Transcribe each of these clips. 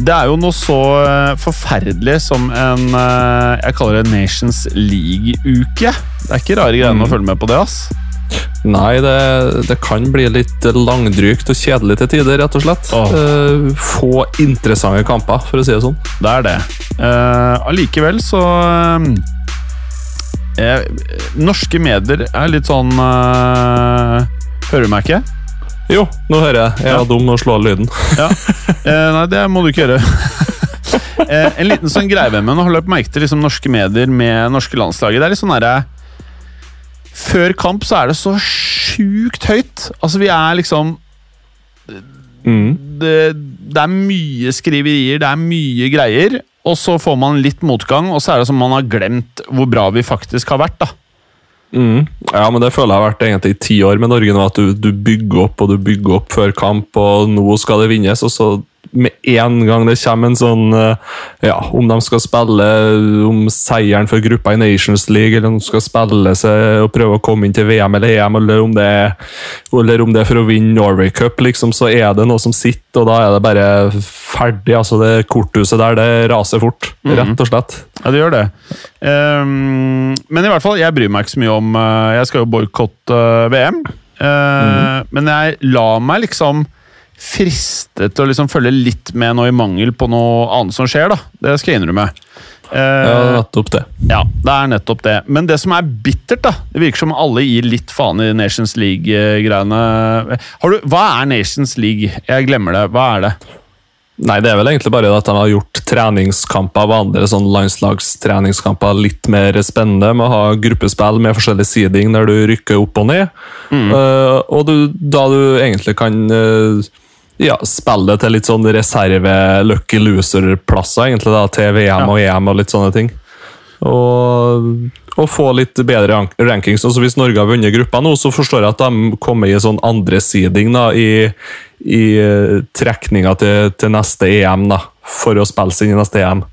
Det er jo noe så eh, forferdelig som en eh, Jeg kaller det Nations League-uke. Det er ikke rare greiene å følge med på det, ass. Nei, det, det kan bli litt langdrygt og kjedelig til tider, rett og slett. Eh, få interessante kamper, for å si det sånn. Det er det. Allikevel uh, så eh, Norske medier er litt sånn uh, Hører du meg ikke? Jo, nå hører jeg. Jeg Ja. dum og slår av lyden. Ja. Eh, nei, det må du ikke gjøre. eh, en liten sånn greie ved meg nå har løpt merke til liksom, norske medier med norske landslaget. Det er litt sånn derre Før kamp så er det så sjukt høyt. Altså, vi er liksom Mm. det, det er mye skriverier, det er mye greier. Og så får man litt motgang, og så er det som man har glemt hvor bra vi faktisk har vært. da. Mm. Ja, men det føler jeg har vært egentlig i ti år med Norge nå, at du, du bygger opp og du bygger opp før kamp, og nå skal det vinnes, og så med en gang det kommer en sånn eh, Ja, om de skal spille om seieren for gruppa i Nations League, eller om de skal spille seg og prøve å komme inn til VM eller EM, eller om det er, eller om det er for å vinne Norway Cup, liksom, så er det noe som sitter, og da er det bare ferdig. altså Det korthuset der, det raser fort, rett og slett. Ja, det gjør det. Um, men i hvert fall, jeg bryr meg ikke så mye om eh, Jeg skal jo boikotte VM, VM. mm. Men jeg lar meg liksom friste til å liksom følge litt med nå i mangel på noe annet som skjer. da. Det skal jeg innrømme. Eh, Ja, nettopp det. ja, det er nettopp det. Men det som er bittert, da Det virker som alle gir litt faen i Nations League-greiene. Hva er Nations League? Jeg glemmer det. Hva er det? Nei, det er vel egentlig bare at de har gjort treningskamper, vanlige sånn landslagstreningskamper litt mer spennende, med å ha gruppespill med forskjellig seeding der du rykker opp og ned. Eh, og du, da du egentlig kan eh, ja, spille til litt sånn reserve lucky loser-plasser, egentlig da, til VM og EM og litt sånne ting. Og, og få litt bedre rankings. Altså Hvis Norge har vunnet gruppa nå, så forstår jeg at de kommer i sånn andre seeding da, i, i eh, trekninga til, til neste EM, da, for å spille seg inn i neste EM.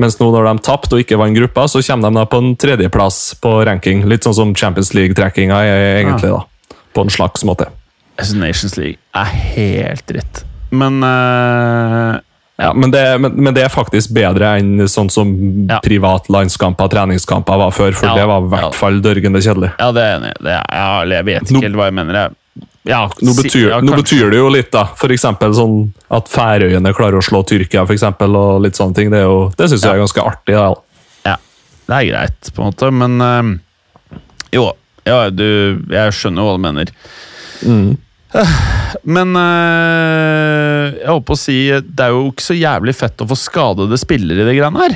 Mens nå når de tapte og ikke vant gruppa, så kommer de da på en tredjeplass på ranking. Litt sånn som Champions League-trekkinga er egentlig, da. På en slags måte. Jeg synes Nations League er helt dritt. Men uh, Ja, men det, men, men det er faktisk bedre enn sånn som Ja. privatlandskamper, treningskamper var før, for Ja, det var i ja. hvert fall dørgende kjedelig. Ja, det er enig. Det er- ja, Jeg vet ikke Nå- helt hva jeg mener. Jeg, ja, Nå betyr, ja, nå betyr det jo litt, da. For eksempel sånn at Færøyene klarer å slå Tyrkia, for eksempel, og litt sånne ting. Det, jo, det syns jeg er ganske artig. Da. Ja, det er greit, på en måte, men øh, Jo, ja, du Jeg skjønner hva du mener. Mm. Men øh, jeg holdt på å si Det er jo ikke så jævlig fett å få skadede spillere i de greiene her.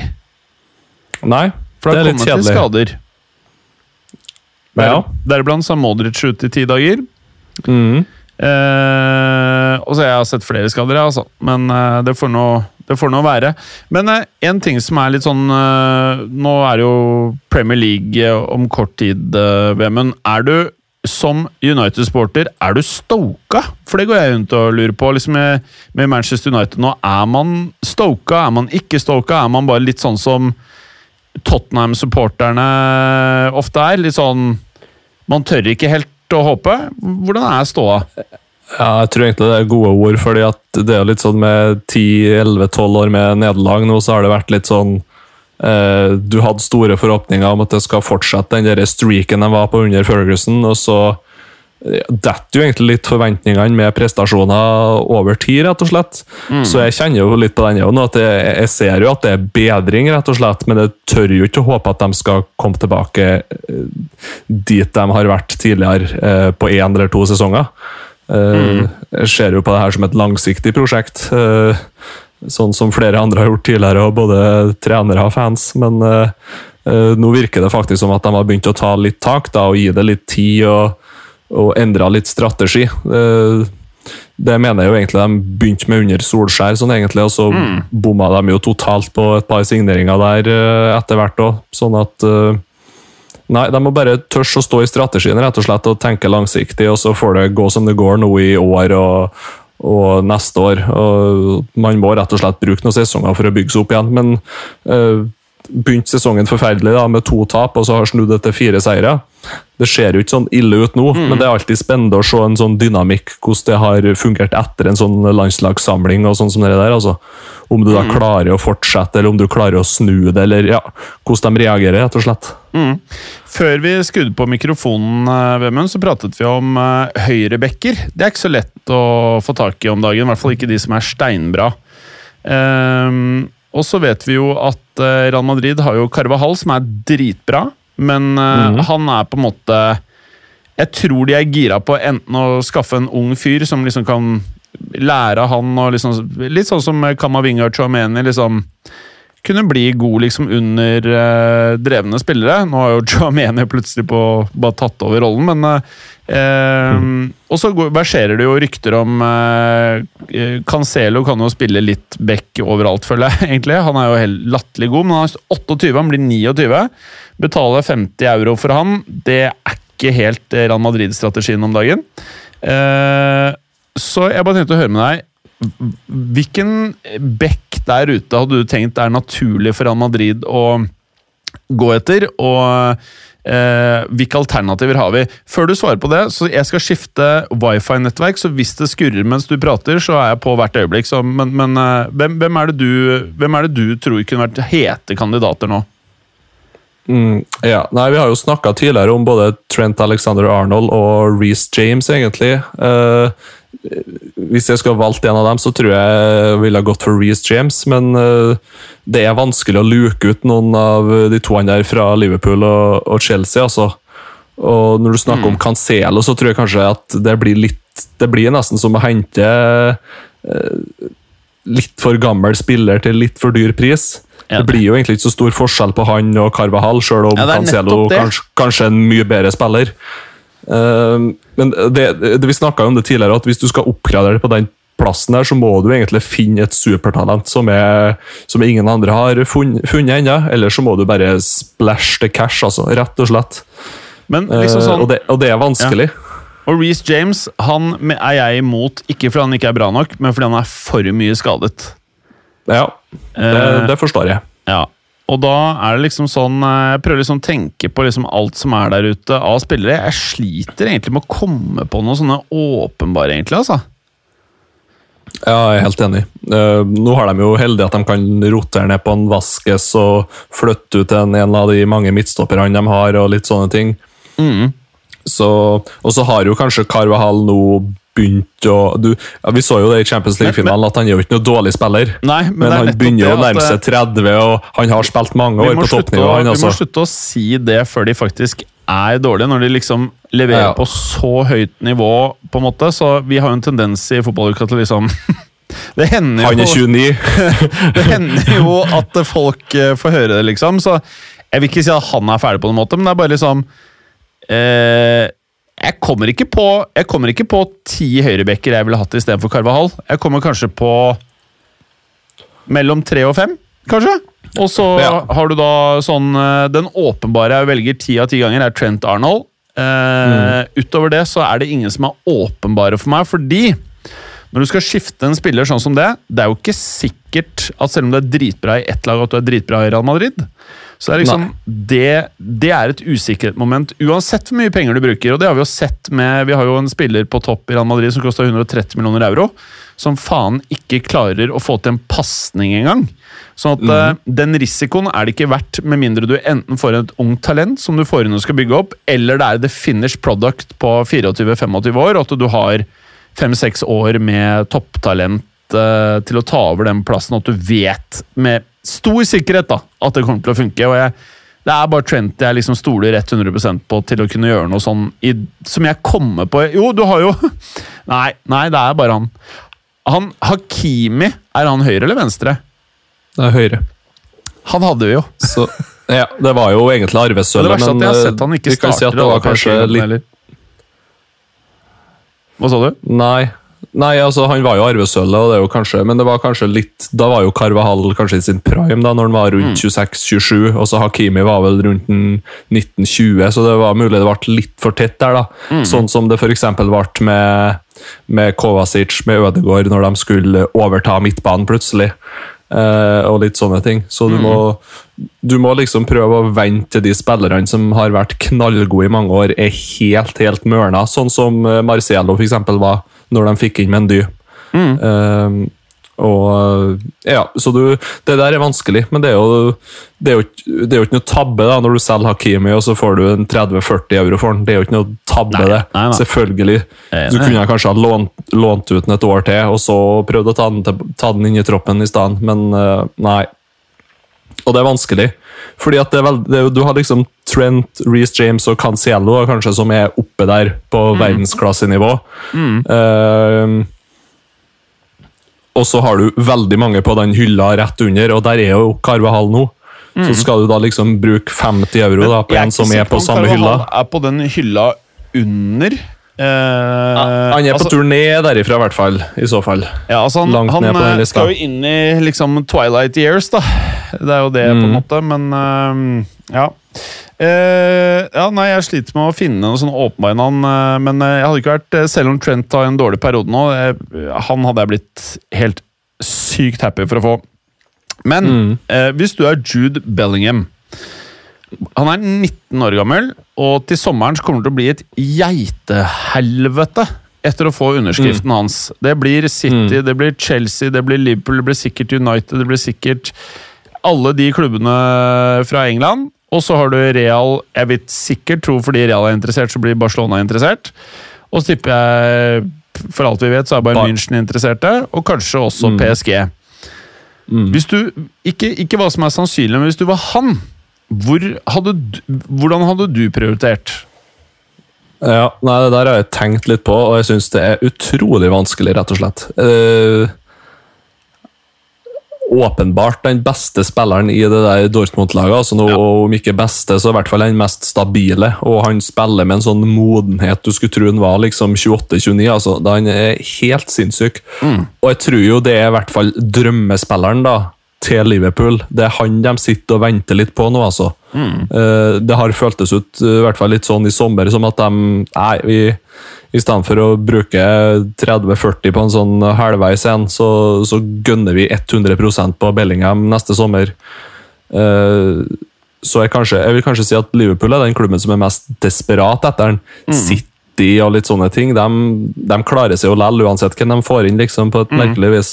Nei, For det det er litt kjedelig. skader. Der, Ja. Deriblant er Modric ute i ti dager. Mm. Eh, og så har jeg sett flere skader, jeg, altså. Men eh, det, får nå, det får nå være. Men eh, en ting som er litt sånn eh, Nå er det jo Premier League eh, om kort tid, uh, Vemund. Er du som United-sporter er du stoka? For det går jeg rundt og lurer på. liksom med, med Manchester United nå, Er man stoka? Er man ikke stoka? Er man bare litt sånn som Tottenham-supporterne ofte er? Litt sånn Man tør ikke helt å håpe. Hvordan er ståa? Ja, jeg tror egentlig det er gode ord, fordi at det er litt sånn med 10-11-12 år med nederlag nå, så har det vært litt sånn Du hadde store forhåpninger om at det skal fortsette den der streaken de var på under Ferguson, og så eh, detter jo egentlig litt forventningene med prestasjoner over tid, rett og slett. Så jeg kjenner jo litt på den jo nå, at jeg, jeg ser jo at det er bedring, rett og slett, men jeg tør jo ikke å håpe at de skal komme tilbake eh, dit de har vært tidligere eh, på én eller to sesonger. Eh, Jeg ser jo på det her som et langsiktig prosjekt, eh, sånn som flere andre har gjort tidligere, og både trenere og fans. Men uh, uh, nå virker det faktisk som at de har begynt å ta litt tak da, og gi det litt tid og, og endre litt strategi. Eh, det mener jeg jo egentlig de begynte med under Solskjær, sånn egentlig, og så mm. bomma de jo totalt på et par signeringer der etter hvert òg. Sånn at Nei, de må bare tørre å stå i strategien rett og slett og tenke langsiktig, og så får det gå som det går nå i år og, og neste år. Og man må rett og slett bruke noen sesonger for å bygge seg opp igjen. Men uh, begynte sesongen forferdelig da, med to tap, og så har snudd etter fire seire. Det ser jo ikke sånn ille ut nå, mm. men det er alltid spennende å se en sånn dynamikk, hvordan det har fungert etter en sånn landslagssamling. og sånn som det der, altså. Om du da mm. klarer å fortsette, eller om du klarer å snu det, eller ja, hvordan de reagerer, rett og slett. Mm. Før vi skrudde på mikrofonen, eh, Vemund, så pratet vi om uh, høyrebekker. Det er ikke så lett å få tak i om dagen, i hvert fall ikke de som er steinbra. Um, og så vet vi jo at uh, Real Madrid har jo Carvahall, som er dritbra, men mm. han er på en måte Jeg tror de er gira på enten å skaffe en ung fyr som liksom kan lære han og liksom Litt sånn som Kamavinga og Chomeni, liksom kunne bli god liksom under uh, drevne spillere. Nå har jo Chouameni plutselig på, bare tatt over rollen, men uh, mm. Og så verserer det jo rykter om uh, Cancelo kan jo spille litt back overalt, føler jeg. egentlig. Han er jo helt latterlig god, men han er 28, han blir 29. Betaler 50 euro for han, det er ikke helt Real Madrid-strategien om dagen. så jeg bare tenkte å høre med deg Hvilken back der ute hadde du tenkt er naturlig for Al Madrid å gå etter? Og eh, hvilke alternativer har vi? Før du svarer på det, så jeg skal skifte wifi-nettverk, så hvis det skurrer mens du prater, så er jeg på hvert øyeblikk. Så, men, men eh, hvem, hvem, er du, hvem, er det du, tror kunne vært hete kandidater nå? Mm, ja, nei, Vi har jo snakka tidligere om både Trent Alexander Arnold og Reece James, egentlig. Uh, hvis jeg skulle ha valgt en av dem, så tror jeg jeg ville ha gått for Reece James. Men uh, det er vanskelig å luke ut noen av de to der fra Liverpool og, og Chelsea. altså. Og når du snakker mm. om Cancelo, så tror jeg kanskje at det blir litt Det blir nesten som å hente uh, litt for gammel spiller til litt for dyr pris. Ja, det blir jo egentlig ikke så stor forskjell på han og Carvahall, sjøl om ja, Cancelo kanskje, kanskje er en mye bedre spiller. Uh, men det, det, vi snakka om det tidligere, at hvis du skal oppgradere på den plassen der, så må du egentlig finne et supertalent som, er, som ingen andre har funnet, ennå. Eller så må du bare splash the cash, altså. Rett og slett. Men liksom sånn, uh, og, det, og, det, er vanskelig. Ja. Og Reece James han er jeg imot, ikke fordi han ikke er bra nok, men fordi han er for mye skadet. Ja, det, uh, det forstår jeg. Ja, og da er det liksom sånn eh, Jeg prøver liksom å tenke på liksom alt som er der ute av spillere. Jeg sliter egentlig med å komme på noe sånne åpenbare, egentlig. altså. Ja, jeg er helt enig. Uh, nå har de jo heldig at de kan rotere ned på en Vaskes og flytte ut en, en av de mange midtstopperne de har, og litt sånne ting. Mm. Så, og så har jo kanskje Carvahall nå begynt å du, ja, Vi så jo det i Champions League-finalen, at han er jo ikke noe dårlig spiller. Nei, men, men han begynner å nærme seg 30, og han har spilt mange år på toppnivå. Vi må slutte å si det før de faktisk er dårlige, når de liksom leverer ja. på så høyt nivå, på en måte. Så vi har jo en tendens i fotballuka til liksom det hender jo Han er 29! det hender jo at folk eh, får høre det, liksom. Så jeg vil ikke si at han er ferdig på noen måte, men det er bare liksom eh, jeg kommer ikke på jeg kommer ikke på ti høyrebacker jeg ville hatt istedenfor Carvahall. Jeg kommer kanskje på mellom tre og fem, kanskje. Og så ja. har du da sånn eh, Den åpenbare jeg velger ti av ti ganger, er Trent Arnold. Eh, mm. Utover det så er det ingen som er åpenbare for meg, fordi når du skal skifte en spiller sånn som det, det er jo ikke sikkert at selv om du er dritbra i ett lag, at du er dritbra i Real Madrid. Så det er liksom det, det, er et usikkerhetsmoment, uansett hvor mye penger du bruker. og det har Vi jo sett med, vi har jo en spiller på topp i Real Madrid som koster 130 millioner euro. Som faen ikke klarer å få til en pasning engang. Sånn at mm. uh, Den risikoen er det ikke verdt, med mindre du enten får et ungt talent som du får inn og skal bygge opp, eller det er the finished product på 24-25 år, og at du har fem-seks år med topptalent uh, til å ta over den plassen, og at du vet med stor sikkerhet da, at det kommer til å funke. og jeg, Det er bare Trent jeg liksom stoler rett 100% på til å kunne gjøre noe sånn i, som jeg kommer på Jo, du har jo Nei, nei, det er bare han. Han Hakimi, er han høyre eller venstre? Det er høyre. Han hadde vi jo. Så, ja, det var jo egentlig arvesølvet, men, at jeg har sett han ikke kan si det var kanskje litt Hva sa du? Nei, Nei, altså han var jo arvesølvet, og det er jo kanskje, men det var kanskje litt Da var jo Carvahall kanskje i sin prime, da, når han var rundt 26-27, og så Hakimi var vel rundt 1920, så det var mulig det ble litt for tett der. da. Sånn som det f.eks. ble med, med Kovacic, med Ødegaard, når de skulle overta midtbanen plutselig. eh, og litt sånne ting. Så du, må, du må liksom prøve å vente til de spillerne som har vært knallgode i mange år, er helt, helt mørna. Sånn som eh, Marciello eksempel var når de fikk inn Mendy. Eh, og ja, så du, Det der er vanskelig, men det er jo, det er jo, det er jo ikke noe tabbe da, når du selger Hakimi og så får du en 30-40 euro for den. Det er jo ikke noe tabbe, Nei, det. nei, nei. Selvfølgelig. Er Du kunne kanskje ha lånt, lånt ut den et år til, og så prøvd å ta den, ta den inn i troppen i stedet, men uh, nei. Og det er vanskelig. Fordi at det er vel, det Du har liksom Trent, Reece James og Cancielo kanskje som er oppe der på verdensklassenivå. Eh, og så har du veldig mange på den hylla rett under, og der er jo Carvahall nå. Så skal du da liksom bruke 50 euro da, på en som er på samme hylla. Er på den hylla under. Eh, Han er på altså- turné derifra, i hvert fall. I så fall. Ja, altså han, Langt han ned på den eh, lista. skal jo inn i liksom twilight years, da. Det er jo det, på en Mm. måte, men eh, ja. Uh, ja, nei, Jeg sliter med å finne noe sånn åpenbar navn, Uh, men jeg hadde ikke vært Selv om Trent har en dårlig periode nå, eh, han hadde jeg blitt helt sykt happy for å få. Men Mm. uh, hvis du er Jude Bellingham Han er 19 år gammel, og til sommeren kommer det til å bli et geitehelvete etter å få underskriften hans. Det blir City, det blir Chelsea, det blir Liverpool, det blir sikkert United, det blir sikkert alle de klubbene fra England. Og så har du Real Jeg vil sikkert tro fordi Real er interessert, så blir Barcelona interessert. Og så tipper jeg, for alt vi vet, så er Bayern Ba- München interesserte, og kanskje også PSG. Hvis du, ikke, ikke hva som er sannsynlig, men hvis du var han, hvor hadde du, hvordan hadde du prioritert? Ja, nei, Det der har jeg tenkt litt på, og jeg syns det er utrolig vanskelig, rett og slett. Uh, åpenbart den beste spilleren i det der Dortmund-laget. Altså nå, Om ikke beste, så i hvert fall den mest stabile. Og han spiller med en sånn modenhet du skulle tro han var liksom 28-29. altså, da Han er helt sinnssyk. Og jeg tror jo det er i hvert fall drømmespilleren da, til Liverpool. Det er han de sitter og venter litt på nå, altså. Mm. det har føltes ut eh, i hvert fall litt sånn i sommer som at de Nei, vi, i stedet for å bruke 30-40 på en sånn halvveis en, så, så gønner vi 100% på Bellingham neste sommer. Eh, så jeg, kanskje, jeg vil kanskje si at Liverpool er den klubben som er mest desperat etter den. City og litt sånne ting, de, de klarer seg jo likevel, uansett hvem de får inn, liksom, på et merkelig vis.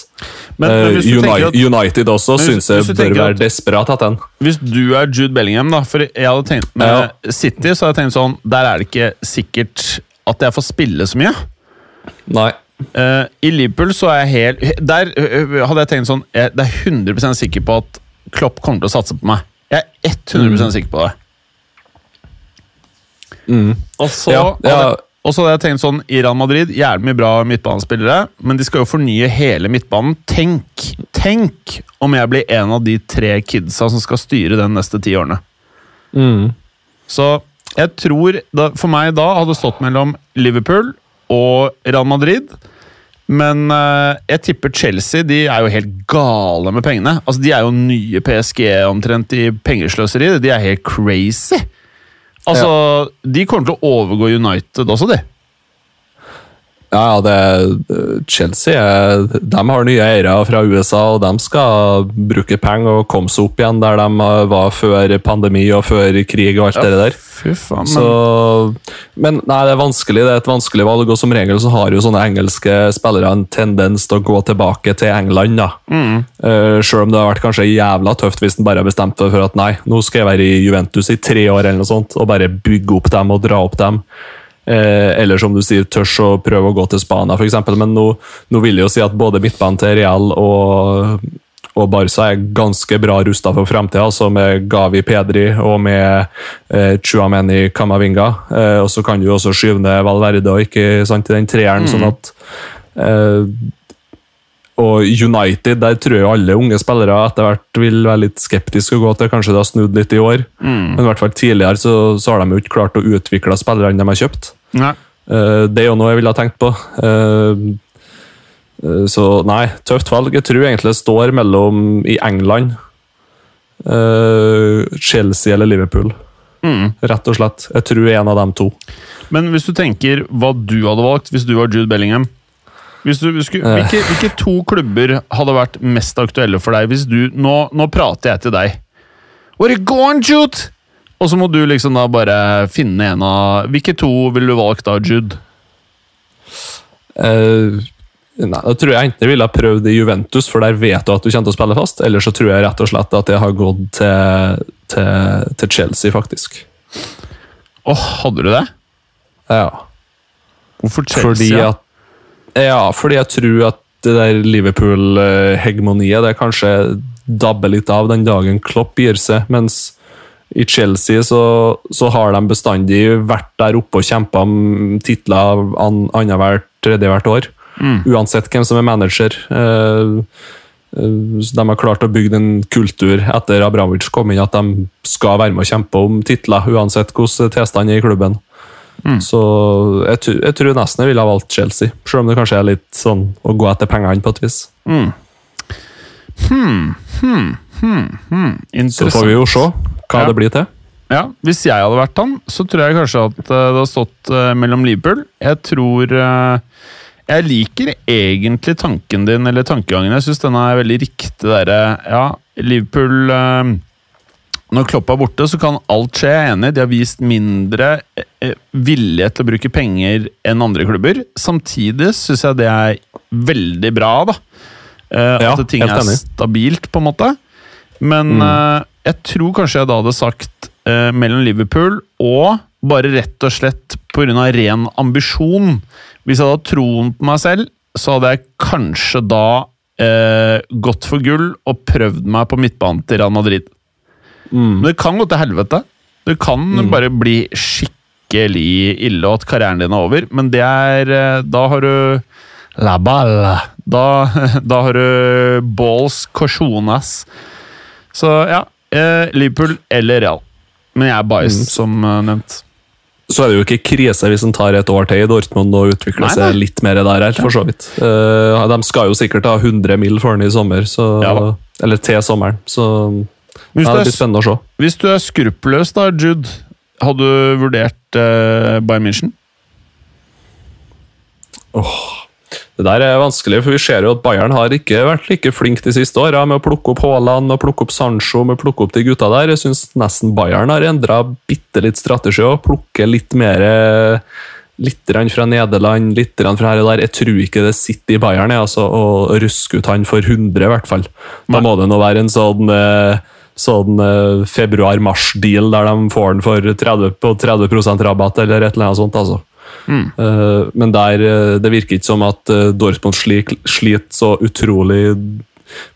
Men- men Eh, hvis du tenker United, at- United også syns jeg bør være desperat etter den. Hvis du er Jude Bellingham, da For jeg hadde tenkt med City, så hadde jeg tenkt sånn Der er det ikke sikkert at jeg får spille så mye. Nei. Uh, I Liverpool så er jeg helt Der hadde jeg tenkt sånn jeg, Det er 100 sikker på at Klopp kommer til å satse på meg. Jeg er 100 sikker på det. Og så Ja, ja. Og så hadde jeg tenkt sånn Iran Madrid, jævlig mye bra midtbanespillere, men de skal jo fornye hele midtbanen. Tenk tenk om jeg blir en av de tre kidsa som skal styre den neste ti årene. Mm. Så jeg tror da, For meg da hadde det stått mellom Liverpool og Real Madrid. Men eh, jeg tipper Chelsea de er jo helt gale med pengene. Altså De er jo nye PSG omtrent i pengesløseri. De er helt crazy. Altså, De kommer til å overgå United også, de. Ja, det det Chelsea er, de har nye eiere fra USA, og de skal bruke penger og komme seg opp igjen der de var før pandemi og før krig og alt det der. Fy faen, men Så, men nei, det er vanskelig. Det er et vanskelig valg, og som regel så har jo sånne engelske spillere en tendens til å gå tilbake til England. da. Eh, Selv om det har vært kanskje jævla tøft hvis en bare har bestemt seg for at nei, nå skal jeg være i Juventus i tre år eller noe sånt, og bare bygge opp dem og dra opp dem. Eh, eller som du sier, tørs å prøve å gå til Spania, f.eks. Men nå, nå vil jeg jo si at både midtbanen til Real og, og Barca er ganske bra rusta for framtida, altså med Gavi Pedri og med eh, Chuameni Kamavinga. Eh, og så kan du jo også skyve ned Valverde og ikke sant, i den treeren, sånn at eh, og United, der tror jeg alle unge spillere etter hvert vil være litt skeptiske og gå til. Kanskje det har snudd litt i år, men i hvert fall tidligere så, så har de jo ikke klart å utvikle spillerne de har kjøpt. Nei. Eh, det er jo noe jeg ville ha tenkt på. Eh, Eh, Så nei, tøft valg. Jeg tror egentlig det står mellom i England Chelsea eller Liverpool. Mm. Rett og slett. Jeg tror en av dem to. Men hvis du tenker hva du hadde valgt hvis du var Jude Bellingham skulle, hvilke, hvilke to klubber hadde vært mest aktuelle for deg hvis du Nå, nå prater jeg til deg. Where you going, Jude? Og så må du liksom da bare finne en av Hvilke to ville du valgt da, Jude? Uh, nei, da tror jeg enten jeg ville ha prøvd i Juventus, for der vet du at du kommer til å spille fast, eller så tror jeg rett og slett at jeg har gått til, til, til Chelsea, faktisk. Åh, hadde du det? Ja. Hvorfor Chelsea? Fordi at Ja, fordi jeg tror at det der Liverpool-hegemoniet det kanskje dabber litt av den dagen Klopp gir seg, mens i Chelsea så, så har de bestandig vært der oppe og kjempa om titler an- annethvert tredje-hvert år. Uansett hvem som er manager. Eh, eh, de har klart å bygge en kultur etter Abramovic kom inn, at de skal være med og kjempe om titler, uansett hvordan tilstanden er i klubben. Så jeg, jeg tror nesten jeg ville ha valgt Chelsea, selv om det kanskje er litt sånn å gå etter pengene på et vis. Så får vi jo se hva Ja. det blir til. Ja, Hvis jeg hadde vært han, så tror jeg kanskje at eh, det har stått eh, mellom Liverpool. Jeg tror eh, Jeg liker egentlig tanken din, eller tankegangen. Jeg syns den er veldig riktig. Der. Ja, Liverpool Når Klopp er borte, så kan alt skje. Jeg er enig. De har vist mindre eh, eh, vilje til å bruke penger enn andre klubber. Samtidig syns jeg det er veldig bra, da. Eh, Ja, at ting er stabilt, på en måte. Men eh, jeg tror kanskje jeg da hadde sagt mellom Liverpool og bare rett og slett pga. ren ambisjon. Hvis jeg hadde troen på meg selv, så hadde jeg kanskje da eh, gått for gull og prøvd meg på midtbanen til Real Madrid. Men det kan gå til helvete. Det kan bare bli skikkelig ille, og at karrieren din er over. Men det er eh, Da har du La balle. Da, da har du balls cojones. Så ja, eh, Liverpool eller Real. Men jeg er biased, som eh, nevnt. Så er det jo ikke krise hvis en tar et år til i Dortmund og utvikler Nei, seg litt mer der, her, for så vidt. De skal jo sikkert ha 100 mil for den i sommer, så, Ja eller til sommeren. Så Hvis, ja, det blir spennende å se. hvis du er skruppelløs, da, Jude, hadde du vurdert eh, Bayern München? Det der er vanskelig, for vi ser jo at Bayern har ikke vært like flink de siste åra med å plukke opp Haaland og plukke opp Sancho med å plukke opp de gutta der. Jeg syns nesten Bayern har endra bitte litt strategi og plukker litt mer Litt fra Nederland, litt fra her og der. Jeg tror ikke det sitter i Bayern jeg, altså, å ruske ut han for 100, i hvert fall. Da må det nå være en sånn eh, sånn eh, februar-mars-deal der de får den for 30, på 30 rabatt eller et eller annet sånt. altså. Eh, men der, eh, det virker ikke som at Dortmund sliter så utrolig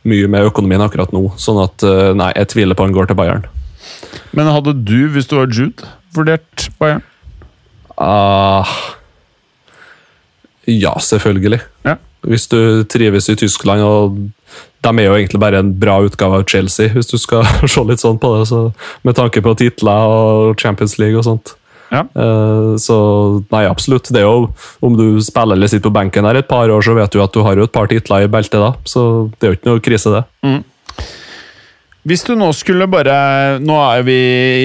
mye med økonomien akkurat nå. Sånn at nei, jeg tviler på han går til Bayern. Men hadde du, hvis du var Jude, vurdert Bayern? Ah, ja, selvfølgelig. Ja. Hvis du trives i Tyskland, og de er jo egentlig bare en bra utgave av Chelsea, hvis du skal se litt sånn på det, så, med tanke på titler og Champions League og sånt. Ja. Eh, så nei, absolutt. Det er jo, Om du spiller eller sitter på benken her et par år, så vet du at du har jo et par titler i beltet da. Så det er jo ikke noe krise, det. Hvis du nå skulle bare Nå er vi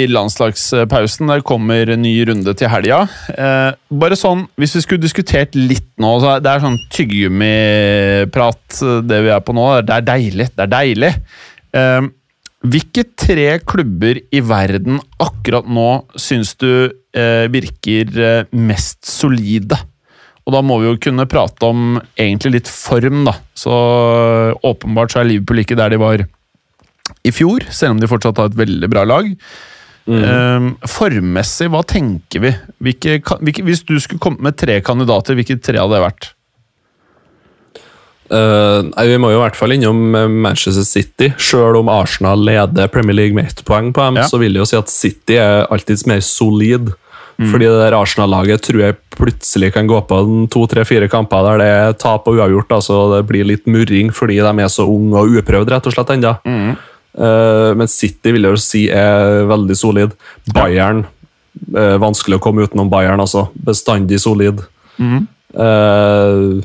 i landslagspausen. Der kommer en ny runde til helga. Eh, bare sånn, Hvis vi skulle diskutert litt nå så Det er sånn tyggegummiprat, det vi er på nå. Det er deilig. Det er deilig. Eh, hvilke tre klubber i verden akkurat nå syns du eh, virker eh, mest solide? Og da må vi jo kunne prate om egentlig litt form, da. Så åpenbart så er Liverpool ikke der de var i fjor, selv om de fortsatt har et veldig bra lag. Eh, formmessig, hva tenker vi? Hvilke, hvilke, hvis du skulle kommet med tre kandidater, hvilke tre hadde det vært? Uh, Vi må jo i hvert fall innom eh, Manchester City. Selv om Arsenal leder Premier League med ett poeng på dem, Ja. så vil jeg jo si at City er alltid mer solid. Fordi det der Arsenal-laget tror jeg plutselig kan gå på en to, tre, fire kamper der det er tap og uavgjort. altså Det blir litt murring fordi de er så unge og uprøvd rett og slett ennå. Eh, men City vil jeg jo si er veldig solid. Bayern uh, Vanskelig å komme utenom Bayern, altså. Bestandig solid. Eh,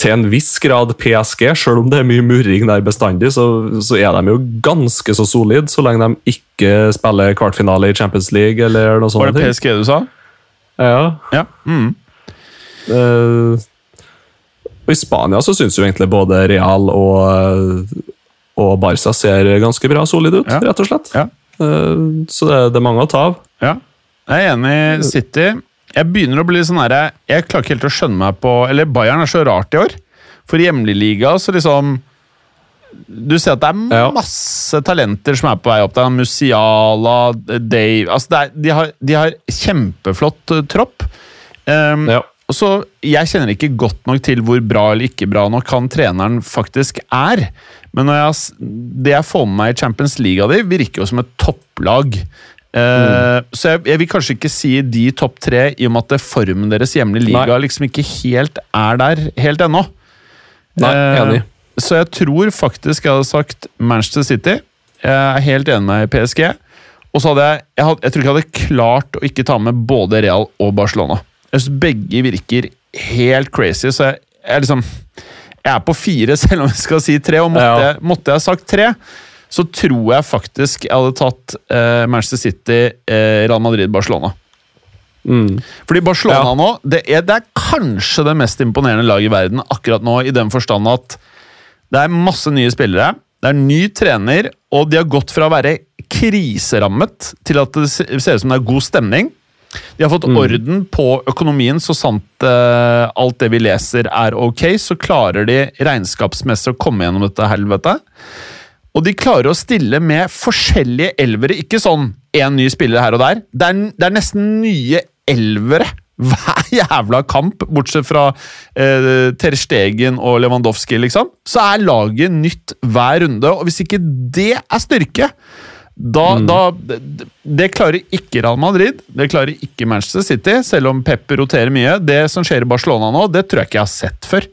til en viss grad PSG, selv om det er mye murring der bestandig, så, så er de jo ganske så solide, så lenge de ikke spiller kvartfinale i Champions League eller noe sånt. Var det PSG du sa? Ja. Ja. Mm. Uh, og I Spania så syns jo egentlig både Real og, og Barca ser ganske bra solid ut, Ja. rett og slett. Ja. Uh, så det, det er mange å ta av. Ja. Jeg er enig i City. Jeg begynner å bli sånn her, Jeg klarer ikke helt å skjønne meg på Eller Bayern er så rart i år. For i hjemlig liga så liksom Du ser at det er Ja. masse talenter som er på vei opp Det er Musiala, Dave altså er, de, har, de har kjempeflott eh, tropp. Um, Ja. så, Jeg kjenner ikke godt nok til hvor bra eller ikke bra nok han treneren faktisk er. Men jeg, det jeg får med meg i Champions League av de, virker jo som et topplag. Mm. Så jeg, jeg vil kanskje ikke si de topp tre, i og med at det formen deres hjemlige liga Nei. liksom ikke helt er der helt ennå. Nei, Eh, enig. Så jeg tror faktisk jeg hadde sagt Manchester City. Jeg er helt enig med PSG. Og så hadde jeg jeg, hadde, jeg tror ikke jeg hadde klart å ikke ta med både Real og Barcelona. Jeg synes begge virker helt crazy, så jeg, jeg liksom Jeg er på fire, selv om jeg skal si tre. Og måtte, Ja. jeg, måtte jeg sagt tre, så tror jeg faktisk jeg hadde tatt eh, Manchester City, eh, Real Madrid, Barcelona. Mm. Fordi Barcelona Ja. nå, det er, det er kanskje det mest imponerende laget i verden akkurat nå, i den forstand at det er masse nye spillere, det er ny trener, og de har gått fra å være kriserammet til at det ser ut som det er god stemning. De har fått orden på økonomien, så sant eh, alt det vi leser er ok, så klarer de regnskapsmessig å komme gjennom dette helvetet. Og de klarer å stille med forskjellige elvere, ikke sånn én ny spiller her og der. Det er, det er nesten nye elvere hver jævla kamp, bortsett fra eh, Ter Stegen og Lewandowski, liksom. Så er laget nytt hver runde, og hvis ikke det er styrke da, da det, det klarer ikke Real Madrid, det klarer ikke Manchester City, selv om Pep roterer mye. Det som skjer i Barcelona nå, det tror jeg ikke jeg har sett før.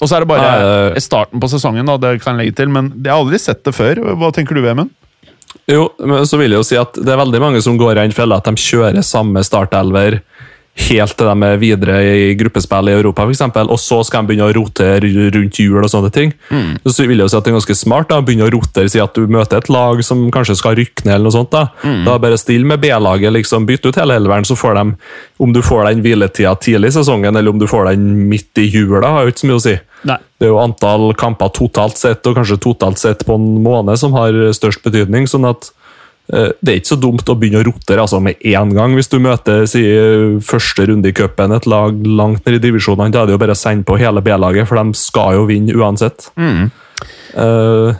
Og så er det bare Nei, starten på sesongen, da, det kan jeg legge til, men jeg har aldri sett det før. Hva tenker du, Vemund? Jo, men så vil jeg jo si at det er veldig mange som går i den fella at de kjører samme startelver helt til de er videre i gruppespill i Europa, eksempel, og så skal de begynne å rotere rundt jul og sånne ting. Så vil jeg si at det er ganske smart da, å begynne å rotere, si at du møter et lag som kanskje skal rykke ned, eller noe sånt. Da Da bare still med B-laget, liksom, bytt ut hele elveren, så får de, om du får den hviletida tidlig i sesongen, eller om du får den midt i jula, har jo ikke så mye å si. Nei. Det er jo antall kamper totalt sett, og kanskje totalt sett på en måned, som har størst betydning. sånn at det er ikke så dumt å begynne å rotere altså, med én gang. Hvis du møter si, første runde i cupen et lag langt ned i divisjonene, da er det jo bare å sende på hele B-laget, for de skal jo vinne uansett. Eh,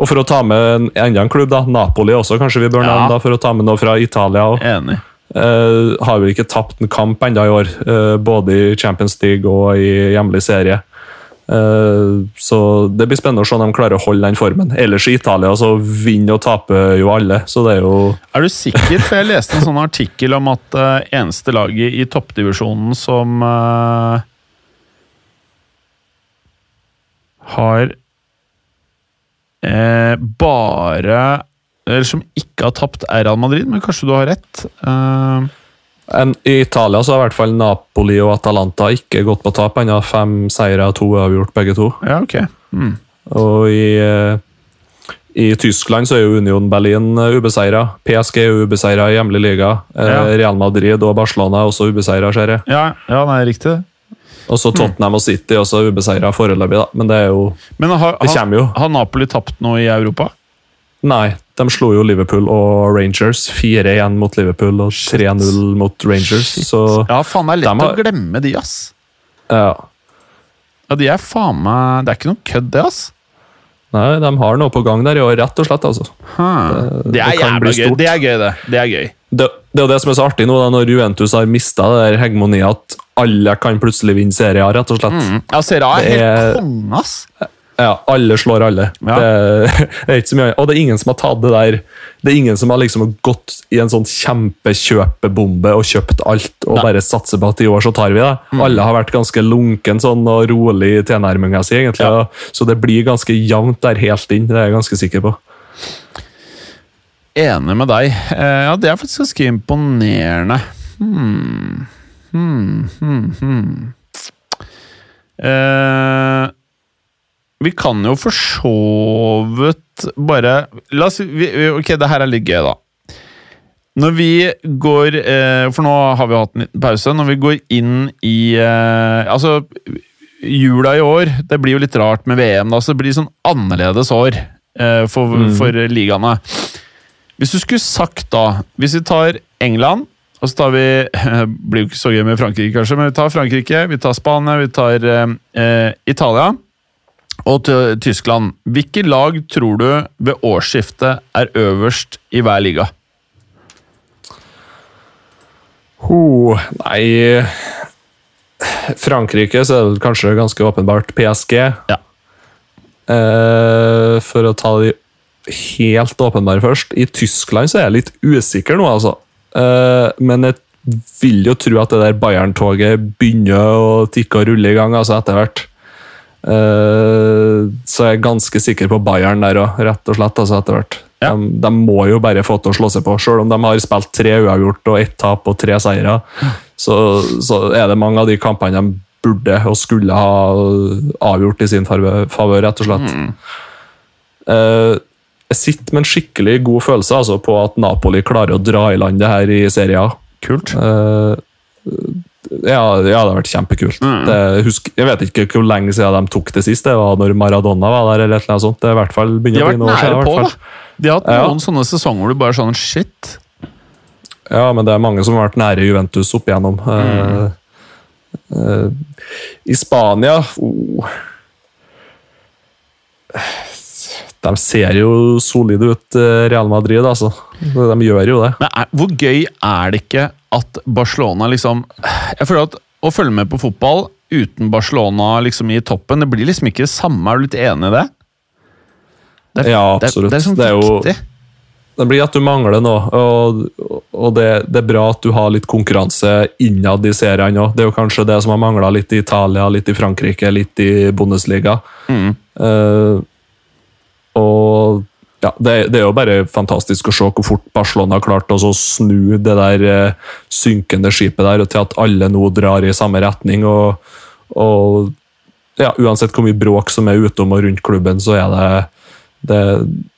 og for å ta med en, enda en klubb, da, Napoli også, kanskje vi bør Ja. nevne, da, for å ta med noe fra Italia. Og, Enig. Uh, har vi ikke tapt en kamp ennå i år, uh, både i Champions League og i hjemlig serie. Eh, så det blir spennende å se om de klarer å holde den formen. Ellers i Italia så vinner og taper jo alle, så det er jo Er du sikker? For jeg leste en sånn artikkel om at uh, eneste laget i toppdivisjonen som uh, har uh, bare Eller som ikke har tapt, er Real Madrid, men kanskje du har rett? Eh, en, I Italia så har i hvert fall Napoli og Atalanta ikke gått på tap ennå. Fem seire, to avgjort, begge to. ja, ok. Mm. Og i, eh, i Tyskland så er jo Union Berlin ubeseira. PSG er ubeseira i hjemlig liga. Eh, Ja. Real Madrid og Barcelona er også ubeseira, ser jeg. Ja, ja, nei, riktig. Og så Tottenham og City også ubeseira foreløpig, da. Men det er jo Men har, Det kommer jo. har Napoli tapt noe i Europa? Nei, de slo jo Liverpool og Rangers. 4-1 mot Liverpool og 3-0 mot Rangers. Så Ja, faen, det er lett De har- å glemme de, ass. ja. Ja, de er faen meg Det er ikke noe kødd, det, ass. Nei, de har noe på gang der i år, rett og slett. altså. Det er det kan jævla gøy. Det er gøy, det. Det er gøy. Det, det er jo det som er så artig nå, da, når Juventus har mista det der hegemoniet, at alle kan plutselig vinne serier, rett og slett. Mm. Ja, Serie A er Det helt er- konge, ass. Ja, alle slår alle. Ja. Det, det er ikke så mye, og det er ingen som har tatt det der Det er ingen som har liksom gått i en sånn kjempekjøpebombe og kjøpt alt og Nei. bare satser på at i år så tar vi det. Alle har vært ganske lunken sånn og rolig i tilnærminga si, egentlig. Ja. Så det blir ganske jevnt der helt inn, det er jeg ganske sikker på. Enig med deg. Eh, ja, det er faktisk ganske imponerende. Hmm. Hmm, hmm, hmm. Eh, vi kan jo for så vidt bare La oss vi, Ok, det her er litt gøy, da. Når vi går eh, For nå har vi hatt en liten pause. Når vi går inn i eh, Altså, jula i år Det blir jo litt rart med VM, da, så det blir sånn annerledes år eh, for, for ligaene. Hvis du skulle sagt da Hvis vi tar England og så tar vi Det blir jo ikke så gøy med Frankrike, kanskje, men vi tar Frankrike, vi tar Spania, vi tar eh, Italia og til Tyskland. Hvilke lag tror du ved årsskiftet er øverst i hver liga? Ho, nei Frankrike så er det kanskje ganske åpenbart PSG. Ja. Eh, for å ta de helt åpenbare først. I Tyskland så er jeg litt usikker nå, altså. Eh, men jeg vil jo tro at det der Bayern-toget begynner å tikke og rulle i gang altså etter hvert. Eh, så jeg er ganske sikker på Bayern der òg, rett og slett. altså etter hvert. Ja. De, de må jo bare få til å slå seg på, selv om de har spilt tre uavgjort og ett tap og tre seire. Så, så er det mange av de kampene de burde og skulle ha avgjort i sin favør, rett og slett. Eh, jeg sitter med en skikkelig god følelse altså, på at Napoli klarer å dra i land det her i serien Kult Kult. Ja, ja, det har vært kjempekult. Det, husk, jeg vet ikke hvor lenge siden de tok det sist. Det var når Maradona var der. eller et eller annet sånt. Det er i hvert fall begynner å bli noen år siden. på, da. De har hatt Ja. noen sånne sesonger hvor du bare sånn Shit. Ja, men det er mange som har vært nære Juventus opp igjennom. Mm. Uh, uh, I Spania oh. De ser jo solide ut, eh, Real Madrid, altså. De gjør jo det. Men er, hvor gøy er det ikke at Barcelona liksom Jeg føler at å følge med på fotball uten Barcelona liksom i toppen, det blir liksom ikke det samme. Er du litt enig i det? Det er, Ja, det er- absolutt. Det er, sånn Det er jo- viktig. Det blir at du mangler noe, og, og det, det er bra at du har litt konkurranse innad i seriene òg. Det er jo kanskje det som har mangla litt i Italia, litt i Frankrike, litt i Bundesliga. Mm. Uh, og ja, det, det er jo bare fantastisk å se hvor fort Barcelona har klart å snu det der eh, synkende skipet der og til at alle nå drar i samme retning. og, og ja, Uansett hvor mye bråk som er utom og rundt klubben, så er det, det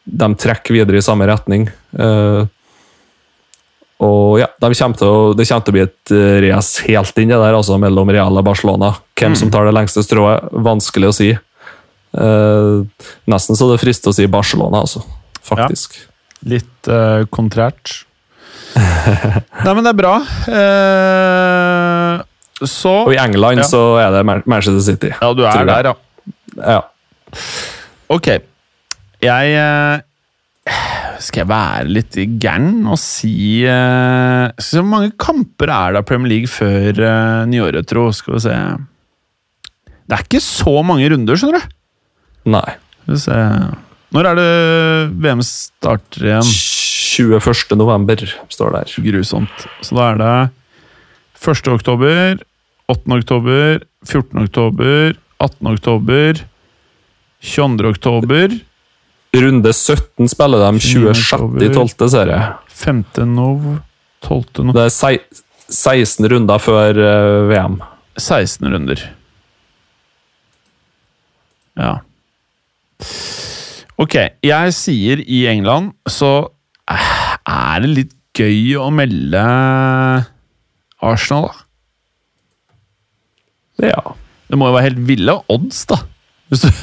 de trekker videre i samme retning. Eh, og ja, de kommer til å, Det kommer til å bli et eh, race helt inn det der, altså mellom Real og Barcelona. Hvem som tar det lengste strået, vanskelig å si. Eh, nesten så det frister å si Barcelona, altså. Faktisk. Litt eh, kontrært. Nei, men det er bra. Eh, så Og i England Ja. så er det Manchester City. Ja, du er der, ja. Ja. Ok. Jeg eh, Skal jeg være litt gæren og si eh, skal Hvor mange kamper er det av Premier League før uh, nyåret, tro? Skal vi se Det er ikke så mange runder, skjønner du. Nei. Når er det VM starter igjen? 21. november står der. Grusomt. Så da er det 1. oktober, 8. oktober, 14. oktober, 18. oktober, 22. oktober, Runde 17 spiller de 26.12. serie. 5. nov, 12. nov Det er 16 runder før eh, VM. 16 runder. Ja. Ok, jeg sier i England så eh, er det litt gøy å melde Arsenal, da. Ja. Det må jo være helt ville odds, da. Hvis du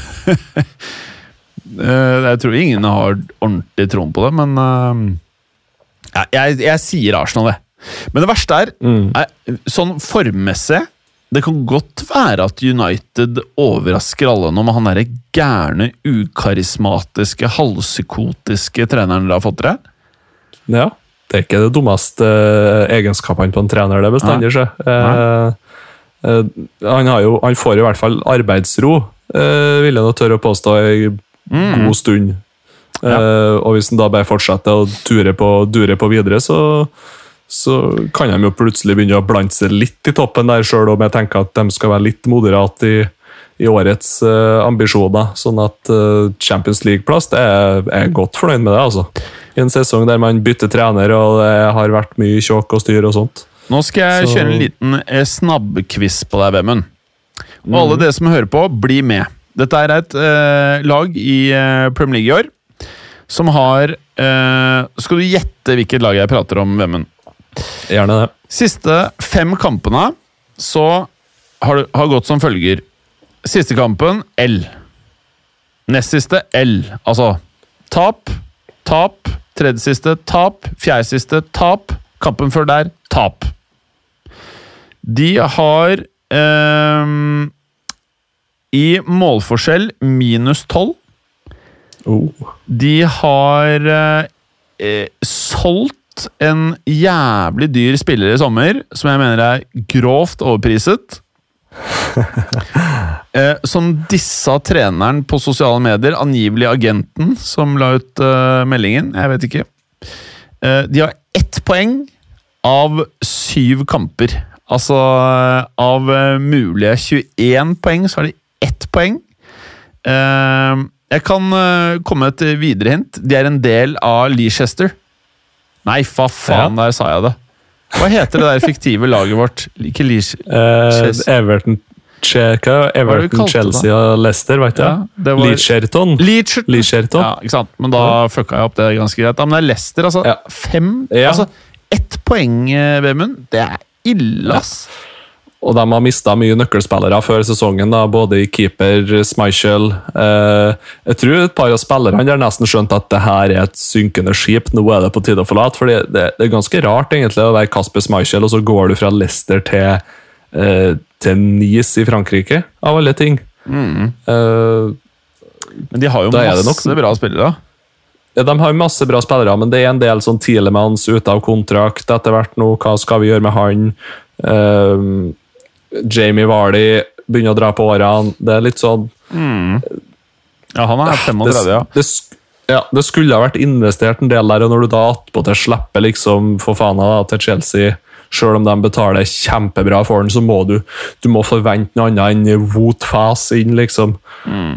Eh, Jeg tror ingen har ordentlig troen på det, men jeg, jeg, jeg sier Arsenal, det. Men det verste er, Mm. er sånn formmessig Det kan godt være at United overrasker alle nå med han derre gærne, ukarismatiske, halvpsykotiske treneren dere har fått dere. ja. Det er ikke det dummeste eh, egenskapene på en trener, det bestandig. sjø. Eh, eh, han, har jo, han får i hvert fall arbeidsro, eh, vil jeg nå tørre å påstå, i god stund. Eh, og hvis han da bare fortsetter å ture på, dure på videre, så, så kan de jo plutselig begynne å blande seg litt i toppen der, sjøl om jeg tenker at de skal være litt moderate i, i årets uh, ambisjoner. Sånn at uh, Champions League-plass, er er godt fornøyd med det. altså. I en sesong der man bytter trener, og det har vært mye tjåk og styr og sånt. Nå skal jeg Så- kjøre en liten snabbkviss snabbquiz på deg, Vemund. Og alle dere som hører på, bli med. Dette er et uh, lag i eh, Premier League i år som har eh, Skal du gjette hvilket lag jeg prater om, Vemund? Gjerne det. Siste fem kampene så har det har gått som følger. Siste kampen L. Nest siste L. Altså tap, tap, tredje siste tap, fjerde siste tap, kampen før der tap. De har eh, i målforskjell minus 12. Oh. De har eh, eh, en jævlig dyr spiller i sommer, som jeg mener er grovt overpriset. eh, som dissa treneren på sosiale medier, angivelig agenten, som la ut eh, meldingen. Jeg vet ikke. Eh, de har ett poeng av syv kamper. Altså eh, av eh, mulige 21 poeng, så har de ett poeng. Eh, jeg kan komme med et videre hint. De er en del av Leicester. Nei, fa faen, der sa jeg det. Hva heter det der fiktive laget vårt? Ikke Leach... Uh, Everton, Che- hva? Hva er det Everton Chelsea og Leicester, veit du? Ja, var- Leacherton. Leacherton. Ja, ikke sant? Men da fucka jeg opp det ganske greit. Ja, men det er Leicester, altså. Ja. Fem Ja. Altså, ett poeng, eh, Vemund. Det er ille, ass. Og de har mista mye nøkkelspillere før sesongen, da, både i keeper, Schmeichel eh, Jeg tror et par av spillerne har nesten skjønt at det her er et synkende skip. Nå er det på tide å forlate. for det, det er ganske rart egentlig å være Kasper Schmeichel, og så går du fra Leicester til, eh, til Nice i Frankrike, av alle ting. Eh, Men de har jo masse bra spillere. Ja, De har masse bra spillere, men det er en del sånn Tielemanns ute av kontrakt etter hvert nå. Hva skal vi gjøre med han? Ehm, Jamie Vardy begynner å dra på årene. Det er litt sånn Ja, han er 35, ja. det, ja, det skulle ha vært investert en del der, og når du da attpåtil slipper liksom for faen da, til Chelsea Selv om de betaler kjempebra for den, så må du du må forvente noe annet enn Woot Fass inn, liksom.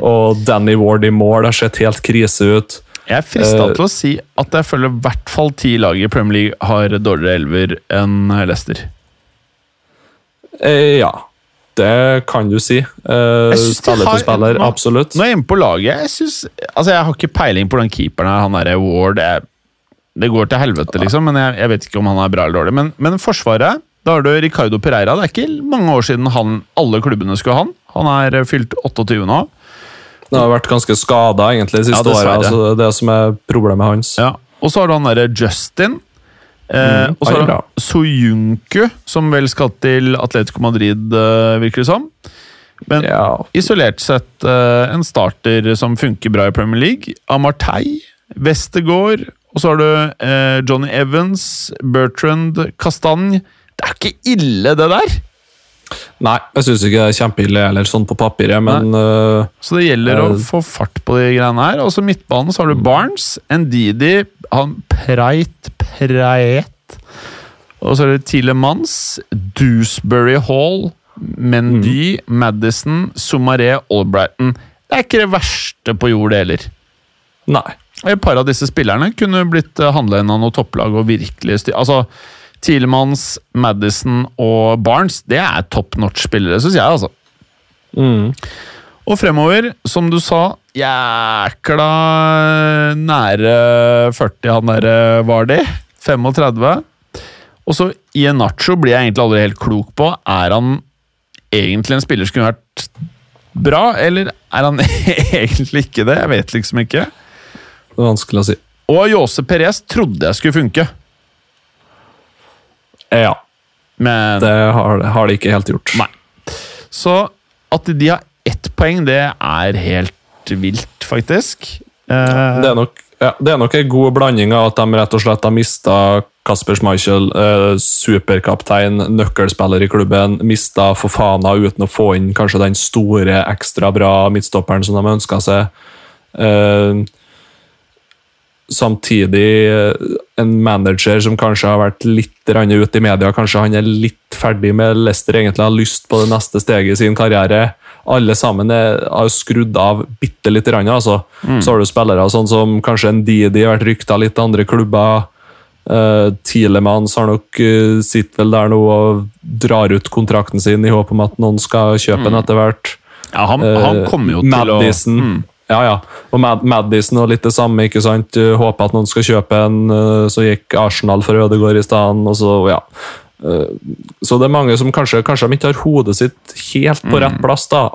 Og Danny Ward i mål har sett helt krise ut. Jeg er frista Eh, til å si at jeg føler i hvert fall ti lag i Premier League har dårligere elver enn Leicester. Eh, ja, det kan du si. Eh, spiller har- for spiller, nå- absolutt. Nå er jeg inne på laget. Jeg synes, altså jeg har ikke peiling på den keeperen her. Han derre Ward jeg, Det går til helvete, liksom, men jeg, jeg vet ikke om han er bra eller dårlig. Men, men Forsvaret, da har du Ricardo Pereira. Det er ikke mange år siden han, alle klubbene skulle ha han. Han er eh, fylt 28 nå. Han har vært ganske skada egentlig de siste Ja, åra. Altså, det er det som er problemet hans. Ja. Og så har du han derre Justin. Eh, Mm, og så er du Soyuncu, som vel skal til Atletico Madrid, eh, virker det som. Men Ja. isolert sett eh, en starter som funker bra i Premier League. Amartey, Westergård, og så har du eh, Johnny Evans, Bertrand, Kastanj. Det er ikke ille, det der! Nei, jeg syns ikke det er kjempeille eller sånn på papiret, men uh, Så det gjelder å Eh. få fart på de greiene her. Og så midtbanen så har du Barnes, Ndidi, han Preit Preit. Og så er det Tilemans, Dewsbury Hall, Mendy, Madison, Somaré, Albrighton. Det er ikke det verste på jord, det heller. nei. Et par av disse spillerne kunne blitt handla inn av noe topplag og virkelig styr... Altså, Tilemans, Madison og Barnes, det er top notch-spillere, syns jeg, altså. Mm. Og fremover, som du sa, jækla nære 40 han der var de. 35. Og så Ienacho blir jeg egentlig aldri helt klok på. Er han egentlig en spiller som kunne vært bra, eller er han egentlig ikke det? Jeg vet liksom ikke. Det er vanskelig å si. Og Jose Perez trodde jeg skulle funke, Ja, men det har, har de ikke helt gjort. Nei. Så at de har ett poeng, det er helt vilt, faktisk. Uh, Det er nok ja, en god blanding av at de rett og slett har mista Kasper Schmeichel, eh, superkaptein, nøkkelspiller i klubben, mista Fofana uten å få inn kanskje den store, ekstra bra midtstopperen som de ønska seg. Eh, samtidig eh, en manager som kanskje har vært litt ute i media. Kanskje han er litt ferdig med Leicester, egentlig har lyst på det neste steget i sin karriere. Alle sammen er, har skrudd av bitte lite grann. Altså. Så har du spillere sånn som kanskje Ndidi har vært rykta litt til andre klubber. Uh, Tilemans har nok uh, sitter vel der nå og drar ut kontrakten sin i håp om at noen skal kjøpe den etter hvert. Ja, han, han kommer jo til Madison. å mm. Ja, ja. Og Mad Madison og litt det samme. ikke sant? Håper at noen skal kjøpe en. Så gikk Arsenal for Ødegaard i stedet. og så, ja. Uh, Så det er mange som kanskje, kanskje de ikke har hodet sitt helt på rett plass. da.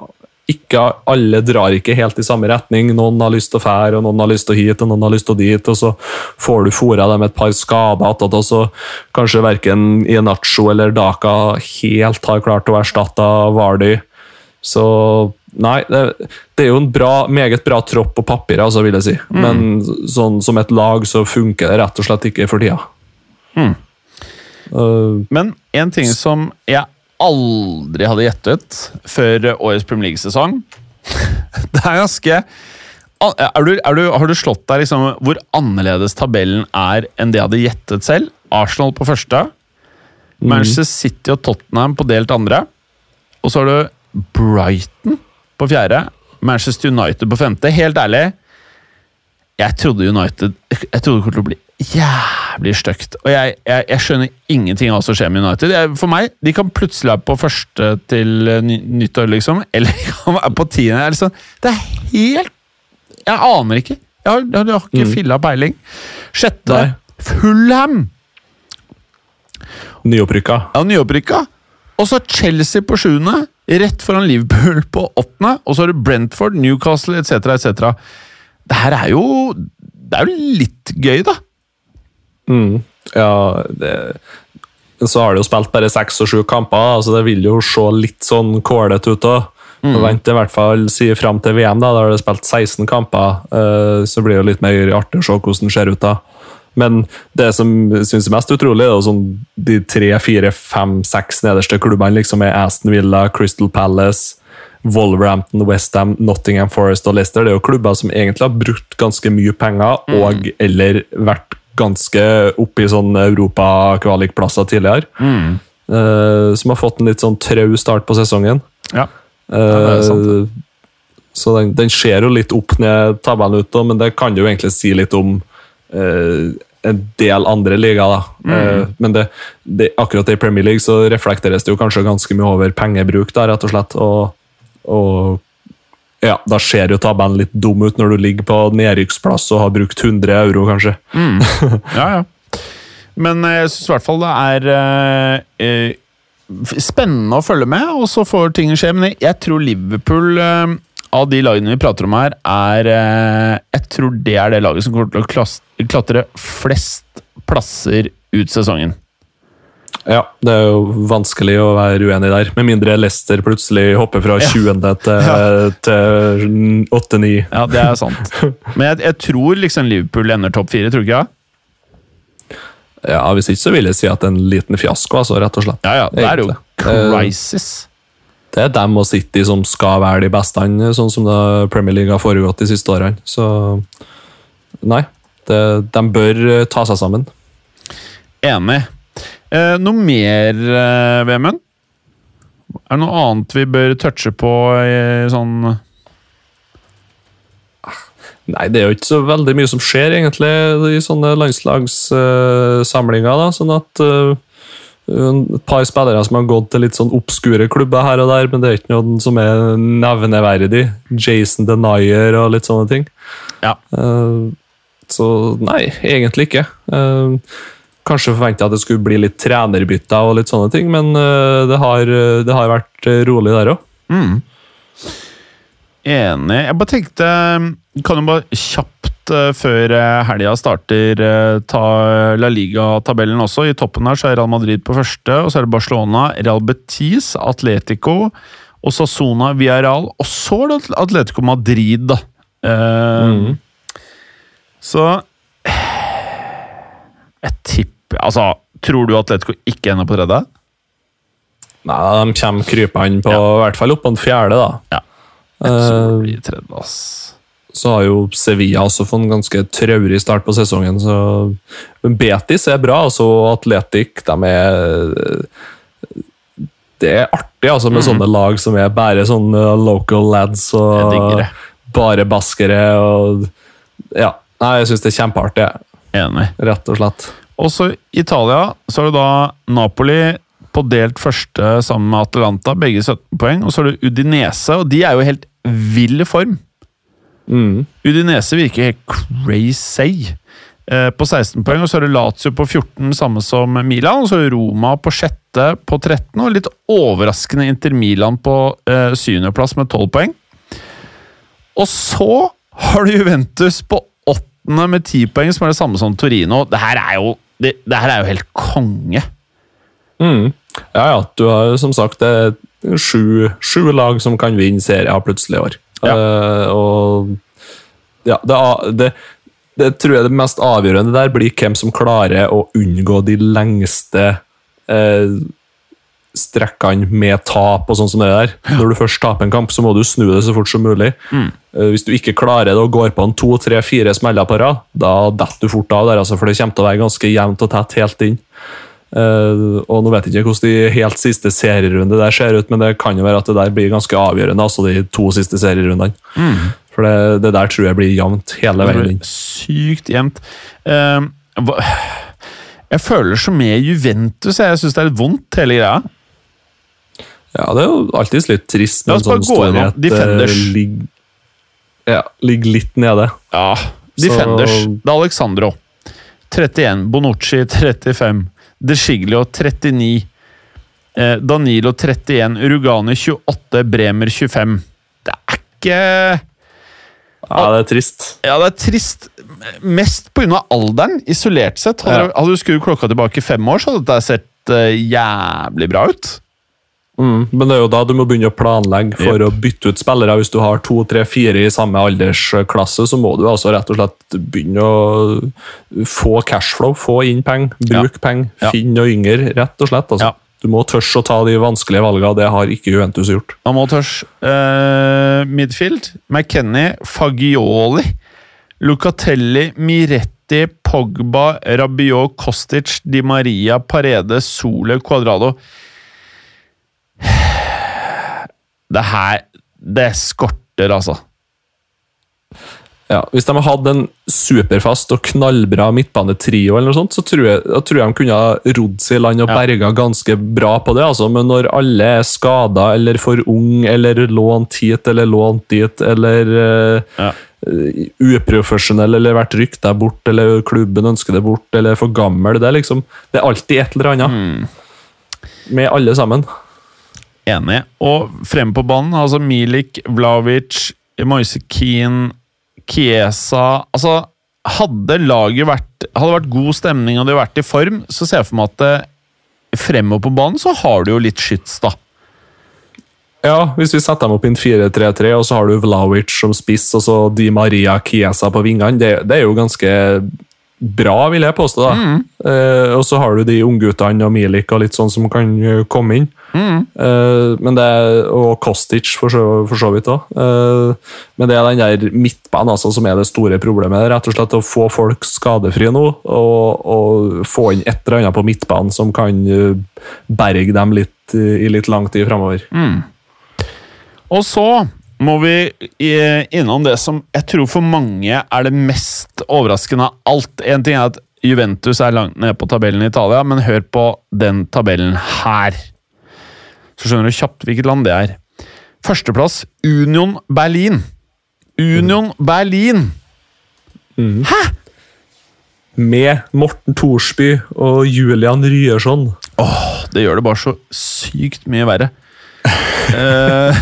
Ikke Alle drar ikke helt i samme retning. Noen har lyst til å fære, og noen har lyst til hit, og noen har lyst til dit. og Så får du fôra dem et par skader og så kanskje verken Ienacho eller Daka helt har klart å erstatte Vardy. Så Nei, det, det er jo en bra, meget bra tropp på papiret, altså, vil jeg si. Men sånn, som et lag så funker det rett og slett ikke for tida. Mm. Uh, Men en ting som jeg aldri hadde gjettet før årets Premier League-sesong Det er ganske er du, er du, Har du slått deg liksom hvor annerledes tabellen er enn det jeg hadde gjettet selv? Arsenal på første. Manchester City og Tottenham på delt andre. Og så har du Brighton på fjerde. Manchester United på femte. Helt ærlig, jeg trodde United Jeg trodde det kom til å bli jævlig stygt. Og jeg, jeg, jeg skjønner ingenting av hva som skjer med United. Jeg, for meg, De kan plutselig være på første til eh, ny, nyttår, liksom. Eller de kan være på tiende. Liksom, det er helt Jeg aner ikke. Jeg har, jeg har ikke filla peiling. Sjette Nei. Fulham! Nyopprykka. Ja, nyopprykka. Og så Chelsea på sjuende, rett foran Liverpool på åttende. Og så har du Brentford, Newcastle etc. etc. Det her er jo Det er jo litt gøy, da. Mm. Ja, det Så har de jo spilt bare seks og sju kamper, så det vil jo se litt sånn kålete ut òg. Mm. Vent i hvert fall si fram til VM, da, da har de spilt 16 kamper. eh, Så blir det jo litt mer artig å se hvordan det ser ut da. Men det som synes er mest utrolig, er sånn de tre, fire, fem, seks nederste klubbene liksom er Aston Villa, Crystal Palace, Wolverhampton, Westham, Nottingham Forest og Leicester. Det er jo klubber som egentlig har brukt ganske mye penger og eller vært ganske oppe i sånn europakvalikplasser tidligere. Eh, som har fått en litt sånn trau start på sesongen. Ja. Eh, det er sant, så den, den ser jo litt opp ned tabellen ut, da, men det kan jo egentlig si litt om uh, en del andre ligaer. Eh, men det, det, akkurat i Premier League så reflekteres det jo kanskje ganske mye over pengebruk, da, rett og slett. Og, og ja, da ser jo tabellen litt dum ut når du ligger på nedrykksplass og har brukt 100 euro, kanskje. Ja, ja. Men eh, jeg syns i hvert fall det er eh, eh, spennende å følge med, og så får ting skje. Men jeg tror Liverpool, eh, av de lagene vi prater om her, er eh, Jeg tror det er det laget som kommer til å klatre flest plasser ut sesongen. Ja, det er jo vanskelig å være uenig der. Med mindre Leicester plutselig hopper fra 20. til, til 8-9. Ja, det er sant. Men jeg, jeg tror liksom Liverpool ender topp fire, tror du ikke? Ja, Hvis ikke så vil jeg si at det er en liten fiasko, altså, rett og slett. Ja, ja. Det er jo Eh, crisis. Det er dem og City som skal være de beste, sånn som Premier League har foregått de siste årene. Så nei, det, de bør eh, ta seg sammen. Enig. Eh, noe mer, eh, Vemund? Er det noe annet vi bør touche på i sånn Nei, det er jo ikke så veldig mye som skjer, egentlig, i sånne landslagssamlinger. da, sånn at eh, et par spillere som har gått til litt sånn obskure klubber her og der, men det er ikke noe som er nevneverdig. Jason Denier og litt sånne ting. Ja. Eh, så nei, egentlig ikke. Eh, kanskje forventa at det skulle bli litt trenerbytter og litt sånne ting, men eh, det, har, det har vært eh, rolig der òg. mm. Enig. Jeg bare tenkte Kan jo bare kjapt eh, før eh, helga starter eh, ta La Liga-tabellen også. I toppen her så er Real Madrid på første, og så er det Barcelona, Real Betis, Atletico, og Sassona Villarreal, og så er det Atletico Madrid, da. Eh, Mhm. Så Jeg tipper Altså, tror du Atletico ikke ender på tredje? Nei, de kommer krypende på i hvert fall opp på den fjerde, da. Ja. Jeg tror det Eh, blir tredje, ass. så har jo Sevilla også fått en ganske traurig start på sesongen. så Betis er bra, altså Atletic de er Det er artig altså med sånne lag som er bare sånne local lads Mm. Og bare baskere. og Ja, Nei, jeg syns det er kjempeartig. Enig. rett og slett. Og så Italia, så har du da Napoli på delt første sammen med Atalanta, begge 17 poeng. Og så har du Udinese, og de er jo helt vill form. Mm. Udinese virker helt crazy eh, på 16 poeng. Og så har du Lazio på 14, samme som Milan. Og så har du Roma på sjette på 13, og litt overraskende Inter Milan på eh, syvendeplass med 12 poeng. Og så har du Juventus på åttende med 10 poeng, som er det samme som Torino. Det her er jo, det, det her er jo helt konge. Mm. Ja, ja. Du har jo som sagt det er sju, sju lag som kan vinne serier plutselig i år. Ja. Uh, og ja, det, det, det tror jeg det mest avgjørende der blir hvem som klarer å unngå de lengste eh, strekkene med tap og sånn som det der. Når du først taper en kamp, så må du snu det så fort som mulig. Mm. Eh, Hvis du ikke klarer det og går på en to, tre, fire smeller på rad, da detter du fort av der, altså, for det kommer til å være ganske jevnt og tett helt inn. Uh, og Nå vet jeg ikke hvordan de helt siste serierunde der ser ut, men det kan jo være at det der blir ganske avgjørende, altså de to siste serierundene. For det, det der tror jeg blir jevnt hele veien inn. sykt jevnt. Uh, jeg føler så med Juventus. Jeg syns det er litt vondt, hele greia. Ja, det er jo alltid litt trist når en sånn storhet eh, ligger ja, ligger litt nede. Ja, Defenders. Det er Alexandro. 31. Bonucci 35. De Sciglio 39. Eh, Danilo 31. Rugani 28. Bremer 25. Det er ikke Ja, det er trist. Ja, det er trist. Mest pga. alderen, isolert sett. Hadde, Ja. hadde du skrudd klokka tilbake fem år, så hadde dette sett uh, jævlig bra ut. Mm, men det er jo da du må begynne å planlegge for å bytte ut spillere. Hvis du har to, tre, fire i samme aldersklasse, så må du altså rett og slett begynne å få cashflow, få inn penger, bruk penger, Ja. finne noe yngre, rett og slett. Altså. Ja. Du må tørre å ta de vanskelige valgene, det har ikke Juventus gjort. Man må tørs. Uh, midfield. McKenny, Fagioli, Lucatelli, Miretti, Pogba, Rabiot, Kostic, Di Maria, Parede, Sole, Cuadrado. Det her Det skorter, altså. Ja, hvis de hadde hatt en superfast og knallbra midtbanetrio, eller noe sånt, så tror jeg, tror jeg de kunne ha rodd seg i land og Ja. berga ganske bra på det. Altså. Men når alle er skada eller for ung eller lånt hit eller lånt dit eller eh, Ja. uh, uprofesjonell eller vært rykta bort eller klubben ønsker det bort eller for gammel, det er liksom Det er alltid et eller annet. Med alle sammen. Enig. Og frem på banen, altså Milik, Vlavic, Moise Keane, Kiesa Altså, hadde laget vært Hadde vært god stemning og det vært i form, så ser jeg for meg at det, fremover på banen så har du jo litt skyts, da. Ja, hvis vi setter dem opp i en 4-3-3, og så har du Vlaovic som spiss, og så Di Maria Kiesa på vingene, det, det er jo ganske bra, vil jeg påstå. da. Eh, og så har du de ungguttene og Milik og litt sånn som kan eh, komme inn. Eh, men det er, og Kostic, for så, for så vidt òg. men det er den der midtbanen altså, som er det store problemet. Rett og slett Å få folk skadefrie nå, og, og få inn et eller annet på midtbanen som kan eh, berge dem litt eh, i litt lang tid framover. Og så må vi eh, innom det som jeg tror for mange er det mest overraskende av alt. En ting er at Juventus er langt nede på tabellen i Italia, men hør på den tabellen her. Så skjønner du kjapt hvilket land det er. Førsteplass Union Berlin. Union Berlin! Hæ? Med Morten Thorsby og Julian Ryerson. Det gjør det bare så sykt mye verre. eh,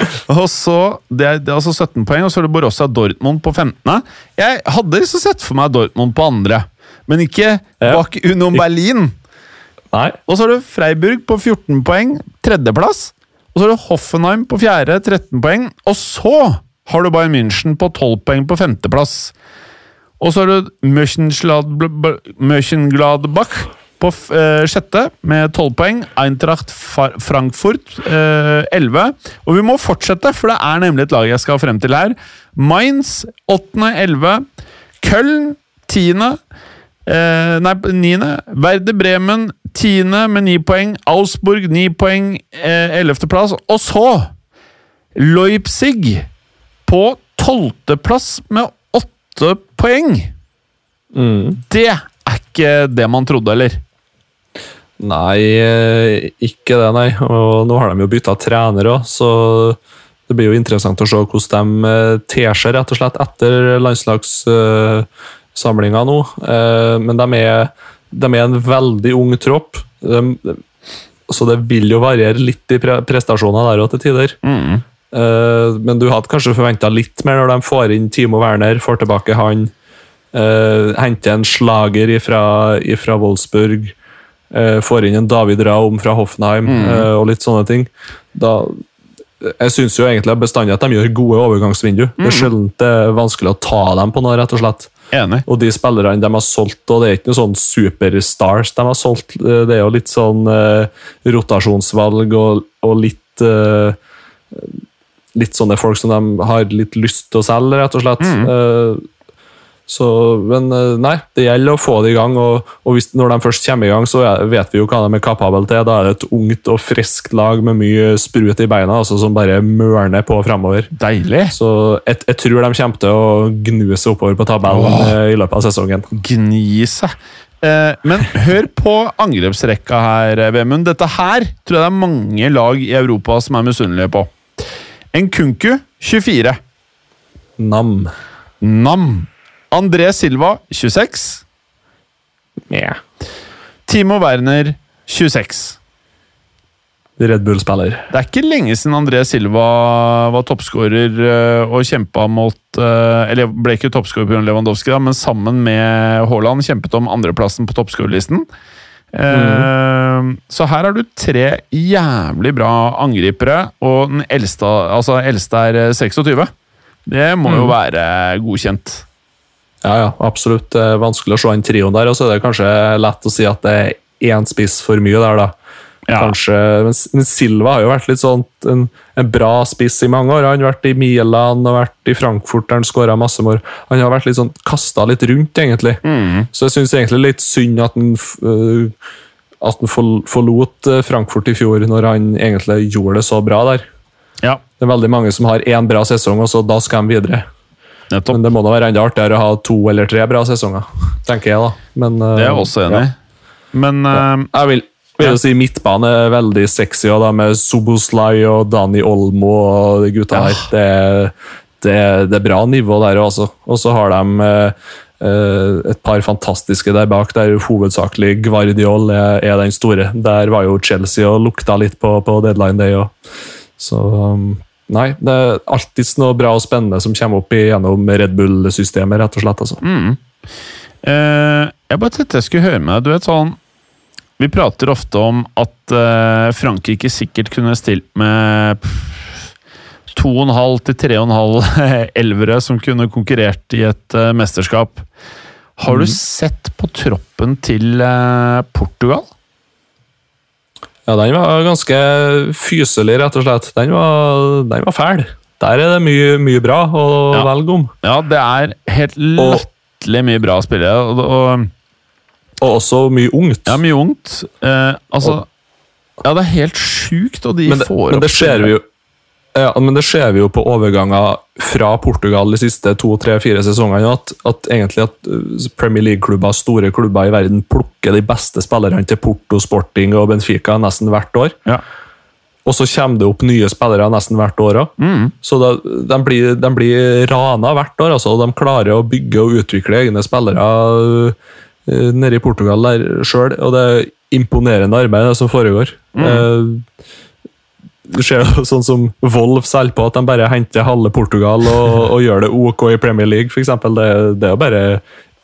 og så, det er, det er altså 17 poeng, og så er det Borussia Dortmund på 15. Jeg hadde så sett for meg Dortmund på andre, men ikke Ja. bak Union Berlin. Nei, Og så har du Freiburg på 14 poeng, tredjeplass. Og så har du Hoffenheim på fjerde, 13 poeng. Og så har du Bayern München på 12 poeng på femteplass. Og så har du Möchengladbach. Mönchengladbach på eh, sjette med 12 poeng. Eintracht Frankfurt eh, 11. Og vi må fortsette, for det er nemlig et lag jeg skal frem til her. Mainz 8., 11. Köln 10. Eh, nei, niende. Werder Bremen tiende med ni poeng. Augsburg ni poeng, eh, ellevteplass. Og så Leipzig på tolvteplass med åtte poeng. Mm. Det er ikke det man trodde, eller? Nei, eh, ikke det, nei. Og nå har de jo bytta trener òg, så det blir jo interessant å se hvordan de eh, ter seg rett og slett etter landslagssamlinga nå. Eh, men de er, de er en veldig ung tropp, så det vil jo variere litt i prestasjoner der òg til tider. Mm. Men du hadde kanskje forventa litt mer når de får inn Timo Werner, får tilbake han. Henter en slager fra Wolfsburg. Uh, får inn en David Raum fra Hoffenheim mm. uh, og litt sånne ting. Da, jeg syns egentlig bestandig at de gjør gode overgangsvindu. Mm. Det er sjelden det er vanskelig å ta dem på noe, rett og slett. Enig. Og de spillerne de har solgt, og det er ikke noen sånn superstars de har solgt. Det er jo litt sånn uh, rotasjonsvalg og, og litt Litt sånne folk som de har litt lyst til å selge, rett og slett. Mm. Så, men eh, nei, det gjelder å få det i gang. Og, og hvis, når de først kommer i gang, så vet vi jo hva de er kapable til. Da er det et ungt og friskt lag med mye sprut i beina altså, som bare mørner på framover. Deilig. Så jeg, jeg, tror de kommer til å gnu seg oppover på tabellen Åh, i løpet av sesongen. Gni seg. Eh, men hør på angrepsrekka her, Vemund. Dette her tror jeg det er mange lag i Europa som er misunnelige på. En Kunku 24. Nam. Nam André Silva 26. Yeah. Timo Werner 26. Red Bull-spiller. Det er ikke lenge siden André Silva var toppskårer eh, og kjempa mot eh, Eller ble ikke toppskårer pga. Lewandowski, da, men sammen med Haaland kjempet om andreplassen på toppskårerlisten. Mm. Så her har du tre jævlig bra angripere, og den eldste, altså eldste er 26. Det må mm. jo være godkjent. Ja, ja, absolutt. Det er vanskelig å se en trioen der, og så er det kanskje lett å si at det er én spiss for mye der, da. Ja. Kanskje, men Silva har jo vært litt sånn en, en, bra spiss i mange år. Han har vært i Milan og vært i Frankfurt der han skåra masse mål. Han har vært litt sånn kasta litt rundt, egentlig. Mm. Så jeg syns egentlig litt synd at han uh, at han forlot øh, Frankfurt i fjor, når han egentlig gjorde det så bra der. Ja. Det er veldig mange som har én bra sesong, og så da skal de videre. Nettopp. Men det må da være enda artigere å ha to eller tre bra sesonger, tenker jeg. da. Men, det er jeg eh, også enig i. Ja. Men uh, Jeg vil, vil jo si midtbane er veldig sexy, og da med Soboslai og Dani Olmo og de gutta her. Det, det, det, er bra nivå der også. Og så har de uh, et par fantastiske der bak, der hovedsakelig Guardiol er, er, den store. Der var jo Chelsea og lukta litt på, på deadline day òg. Så um, Nei, det er alltid noe bra og spennende som kommer opp gjennom Red Bull-systemet, rett og slett. Altså. Mm. Eh, jeg bare tenkte jeg skulle høre med deg. Du vet sånn Vi prater ofte om at eh, Frankrike sikkert kunne stilt med 2,5 til 3,5 elvere som kunne konkurrert i et eh, mesterskap. Har du mm. sett på troppen til eh, Portugal? Ja, den var ganske fyselig, rett og slett. Den var, den var fæl. Der er det mye, mye bra å ja. velge om. Ja, det er helt latterlig mye bra spillere. Og, og, og, også mye ungt. Ja, mye ungt. Eh, altså og, Ja, det er helt sjukt, og de men det, får men det ser vi jo ja, men det ser vi jo på overganger fra Portugal de siste to, tre, fire sesongene. At, at egentlig at uh, Premier League-klubber, store klubber i verden, plukker de beste spillerne til Porto, Sporting og Benfica nesten hvert år. Ja. Og så kommer det opp nye spillere nesten hvert år òg. Mm. Så da, de, blir, de blir rana hvert år. Altså. De klarer å bygge og utvikle egne spillere uh, nede i Portugal der sjøl. Og det er imponerende arbeid det som foregår. Mm. Uh, du ser jo sånn som Wolf selv på, at de bare henter halve Portugal og, og gjør det OK i Premier League, f.eks. Det, det er jo bare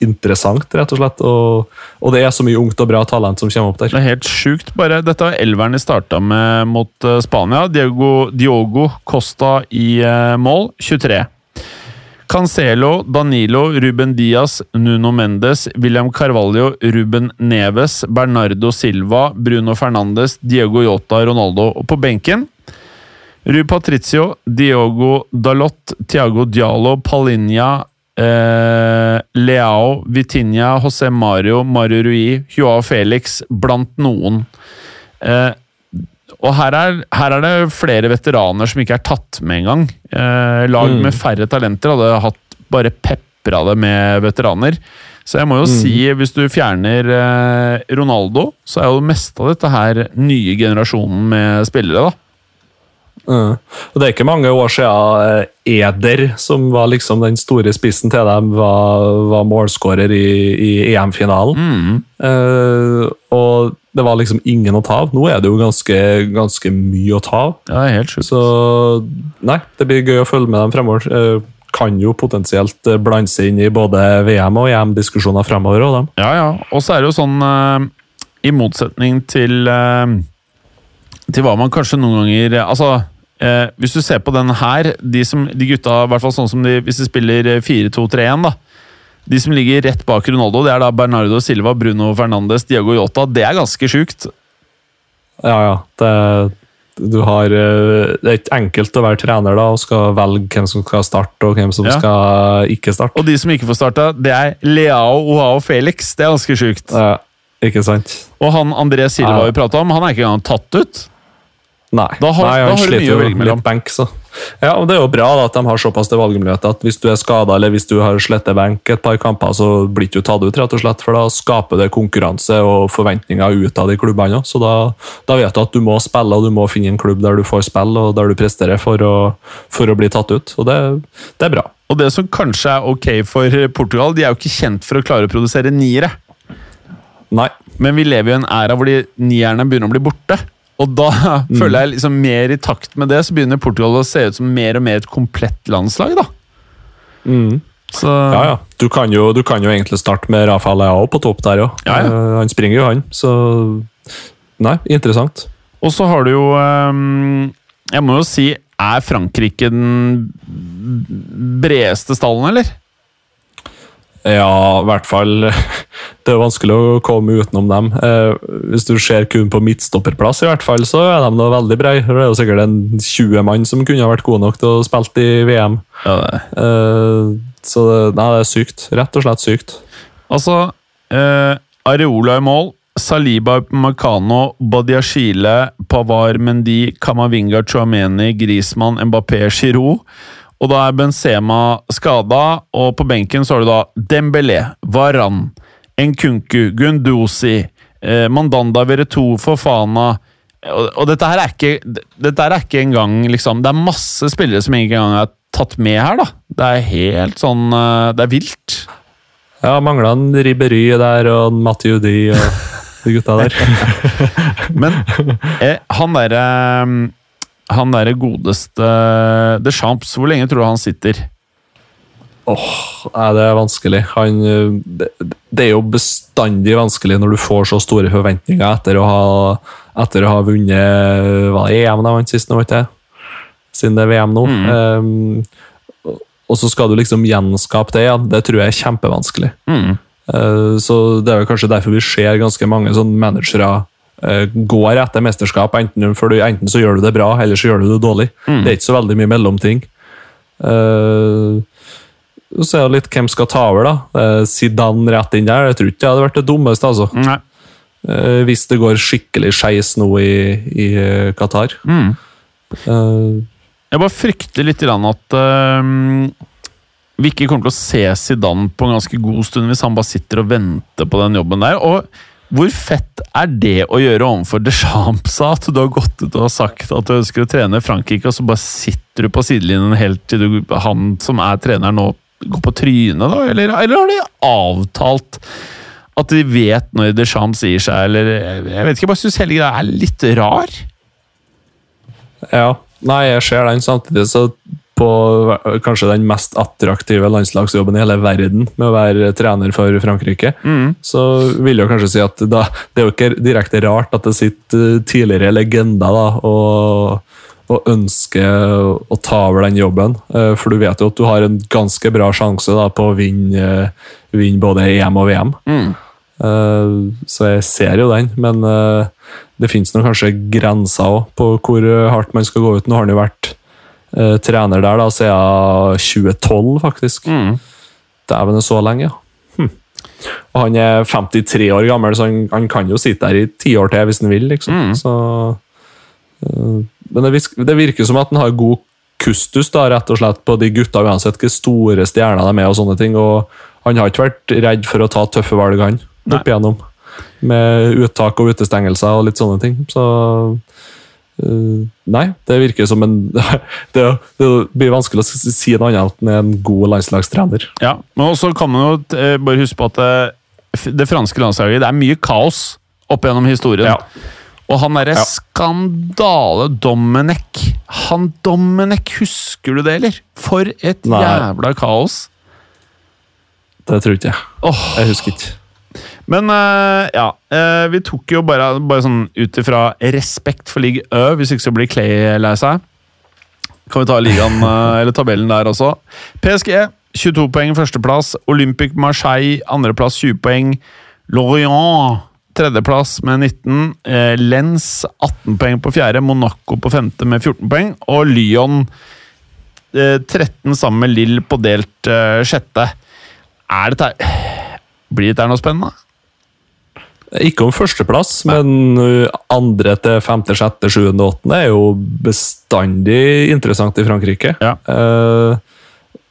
interessant, rett og slett. Og, og, det er så mye ungt og bra talent som kommer opp der. Det er helt sjukt. bare. Dette har elveren de starta med mot uh, Spania. Diogo, Diogo, Costa i uh, mål, 23. Cancelo, Danilo, Ruben Diaz, Nuno Mendes, William Carvalho, Ruben Neves, Bernardo Silva, Bruno Fernandes, Diego Yota, Ronaldo. Og på benken Ru Patricio, Diogo Dalot, Tiago Dialo, Palinja, eh, Leao, Vitinha, José Mario, Mario Rui, Joao Felix, blant noen. Eh, og her er, her er, det flere veteraner som ikke er tatt med engang. Eh, lag mm. med færre talenter hadde hatt bare pepra det med veteraner. Så jeg må jo si, hvis du fjerner eh, Ronaldo, så er jo det meste av dette her nye generasjonen med spillere, da. Mm. Og Det er ikke mange år siden eh, Eder, som var liksom den store spissen til dem, var, var målskårer i, i EM-finalen. Eh, og det var liksom ingen å ta av. Nå er det jo ganske, ganske mye å ta av. Ja, helt sjukt. Så nei, det blir gøy å følge med dem fremover. Eh, kan jo potensielt eh, blande seg inn i både VM- og EM-diskusjoner fremover. Og dem. Ja, ja. Og så er det jo sånn, eh, i motsetning til til hva man kanskje noen ganger Altså, eh, hvis du ser på den her De, som, de gutta, i hvert fall sånn som de, hvis de spiller eh, 4-2-3-1, da. De som ligger rett bak Ronaldo, det er da Bernardo Silva, Bruno Fernandes, Diago Yota. Det er ganske sjukt. Ja, ja. Det, du har, eh, det er ikke enkelt å være trener da, og skal velge hvem som skal starte og hvem som Ja. skal ikke starte. Og de som ikke får starta, det er Leao, Oao Felix. Det er ganske sjukt. Ja, ikke sant? Og han André Silva Ja. vi prata om, han er ikke engang tatt ut. Nei. Da har- Nei, da har du mye å velge mellom. Bank, så. Ja, og Det er jo bra da, at de har såpass til valgmuligheter at hvis du er skada eller hvis du har slettet benk et par kamper, så blir du tatt ut, rett og slett, for da skaper det konkurranse og forventninger ut av de klubbene. Så da, da vet du at du må spille, og du må finne en klubb der du får spille og der du presterer for å, for å bli tatt ut. Og det, det er bra. Og det som kanskje er ok for Portugal, de er jo ikke kjent for å klare å produsere niere. Nei. Men vi lever i en æra hvor de nierne begynner å bli borte. Og da føler jeg liksom mer i takt med det, så begynner Portugal å se ut som mer og mer et komplett landslag. da. Så Ja, ja. Du kan jo, du kan jo egentlig starte med Rafael Leao på topp der òg. Ja, ja. Han springer jo, han. Så Nei, interessant. Og så har du jo ehm, Jeg må jo si, er Frankrike den bredeste stallen, eller? Ja, i hvert fall Det er vanskelig å komme utenom dem. Eh, hvis du ser kun på midtstopperplass, i hvert fall, så er de noe veldig brede. Det er jo sikkert en 20 mann som kunne ha vært gode nok til å spille i VM. Ja, det Eh, så det, nei, det er sykt. Rett og slett sykt. Altså, eh, Areola i mål. Saliba Makano, Badiashile, Pavar Mendy, Kamavinga, Chouameni, Grismann, Mbappé, Giroud. Og da er Benzema skada, og på benken så har du da Dembélé, Varan, Nkunku, Gunduzi, eh, Mandanda Veretou, Fofana og, og dette her er ikke Dette er ikke engang liksom Det er masse spillere som ikke engang er tatt med her, da. Det er helt sånn eh, Det er vilt. Ja, Mangla en Ribery der og en Di, og de gutta der. Men eh, han derre Han derre godeste The Champs, hvor lenge tror du han sitter? Nei, det er vanskelig. Han, eh, det, det er jo bestandig vanskelig når du får så store forventninger etter å ha, etter å ha vunnet hva EM de vant sist, nå, jeg. Siden det er VM nå. Um, og så skal du liksom gjenskape det igjen. Det tror jeg er kjempevanskelig. Eh, så Det er vel kanskje derfor vi ser ganske mange sånne managere eh, går etter mesterskap. Enten, for du, enten så gjør du det bra, eller så gjør du det dårlig. Det er ikke så veldig mye mellomting. Uh, så er det litt hvem skal ta over, da. Uh, Zidane rett inn der. Jeg tror ikke det hadde vært det dummeste, altså. Nei. Uh, hvis det går skikkelig skeis nå i, i eh, Qatar. Eh, Jeg bare frykter litt grann at øhm, vi ikke kommer til å se Zidane på en ganske god stund hvis han bare sitter og venter på den jobben der. Og hvor fett er det å gjøre overfor Deschamps? At du har gått ut og sagt at du ønsker å trene Frankrike, og så bare sitter du på sidelinjen helt til du, han som er trener nå, går på trynet, da? Eller, eller har de avtalt at de vet når Deschamps sier seg, eller Jeg vet ikke, jeg bare syns hele greia er litt rar. Ja. Nei, jeg ser den samtidig, så på kanskje den mest attraktive landslagsjobben i hele verden, med å være trener for Frankrike, så vil jeg kanskje si at da, det er jo ikke direkte rart at det sitter tidligere legender da, og, og ønsker å ta over den jobben. Eh, For du vet jo at du har en ganske bra sjanse da, på å vinne, eh, vinne både EM og VM. Mm. Så jeg ser jo den, men eh, det nok kanskje grenser på hvor hardt man skal gå ut. Nå har han jo vært eh, trener der da, siden 2012, faktisk. Dæven, det er så lenge, ja. Hm. Og han er 53 år gammel, så han, han kan jo sitte der i ti år til hvis han vil. liksom. Så, eh, men det, virker som at han har god kustus da, rett og slett på de gutta, uansett hvor store stjerner de er. og sånne ting, og han har ikke vært redd for å ta tøffe valg, han, opp igjennom. Med uttak og utestengelser og litt sånne ting. Så Nei, det virker som en Det, det blir vanskelig å si noe annet enn en god landslagstrener. Ja, men også kan man jo eh, bare huske på at det, det franske landslaget Det er mye kaos opp gjennom historien. Ja. Og han derre Ja. skandale Domenech Han Domenech, husker du det, eller? For et Nei. jævla kaos. Det tror ikke jeg. Oh. Jeg husker ikke. Men eh, ja, eh, vi tok jo bare, bare sånn ut ifra respekt for league Ø, hvis ikke så blir Clay lei seg. Kan vi ta ligaen, eh, eller tabellen der også. PSG 22 poeng førsteplass. Olympic Marseille andreplass 20 poeng. Lorient tredjeplass med 19. Eh, Lens 18 poeng på fjerde. Monaco på femte med 14 poeng. Og Lyon eh, 13 sammen med Lill på delt sjette. Er dette Blir dette noe spennende? Ikke om førsteplass, men uh, andre til femte, sjette, sjuende, åttende er jo bestandig interessant i Frankrike. Ja. Eh,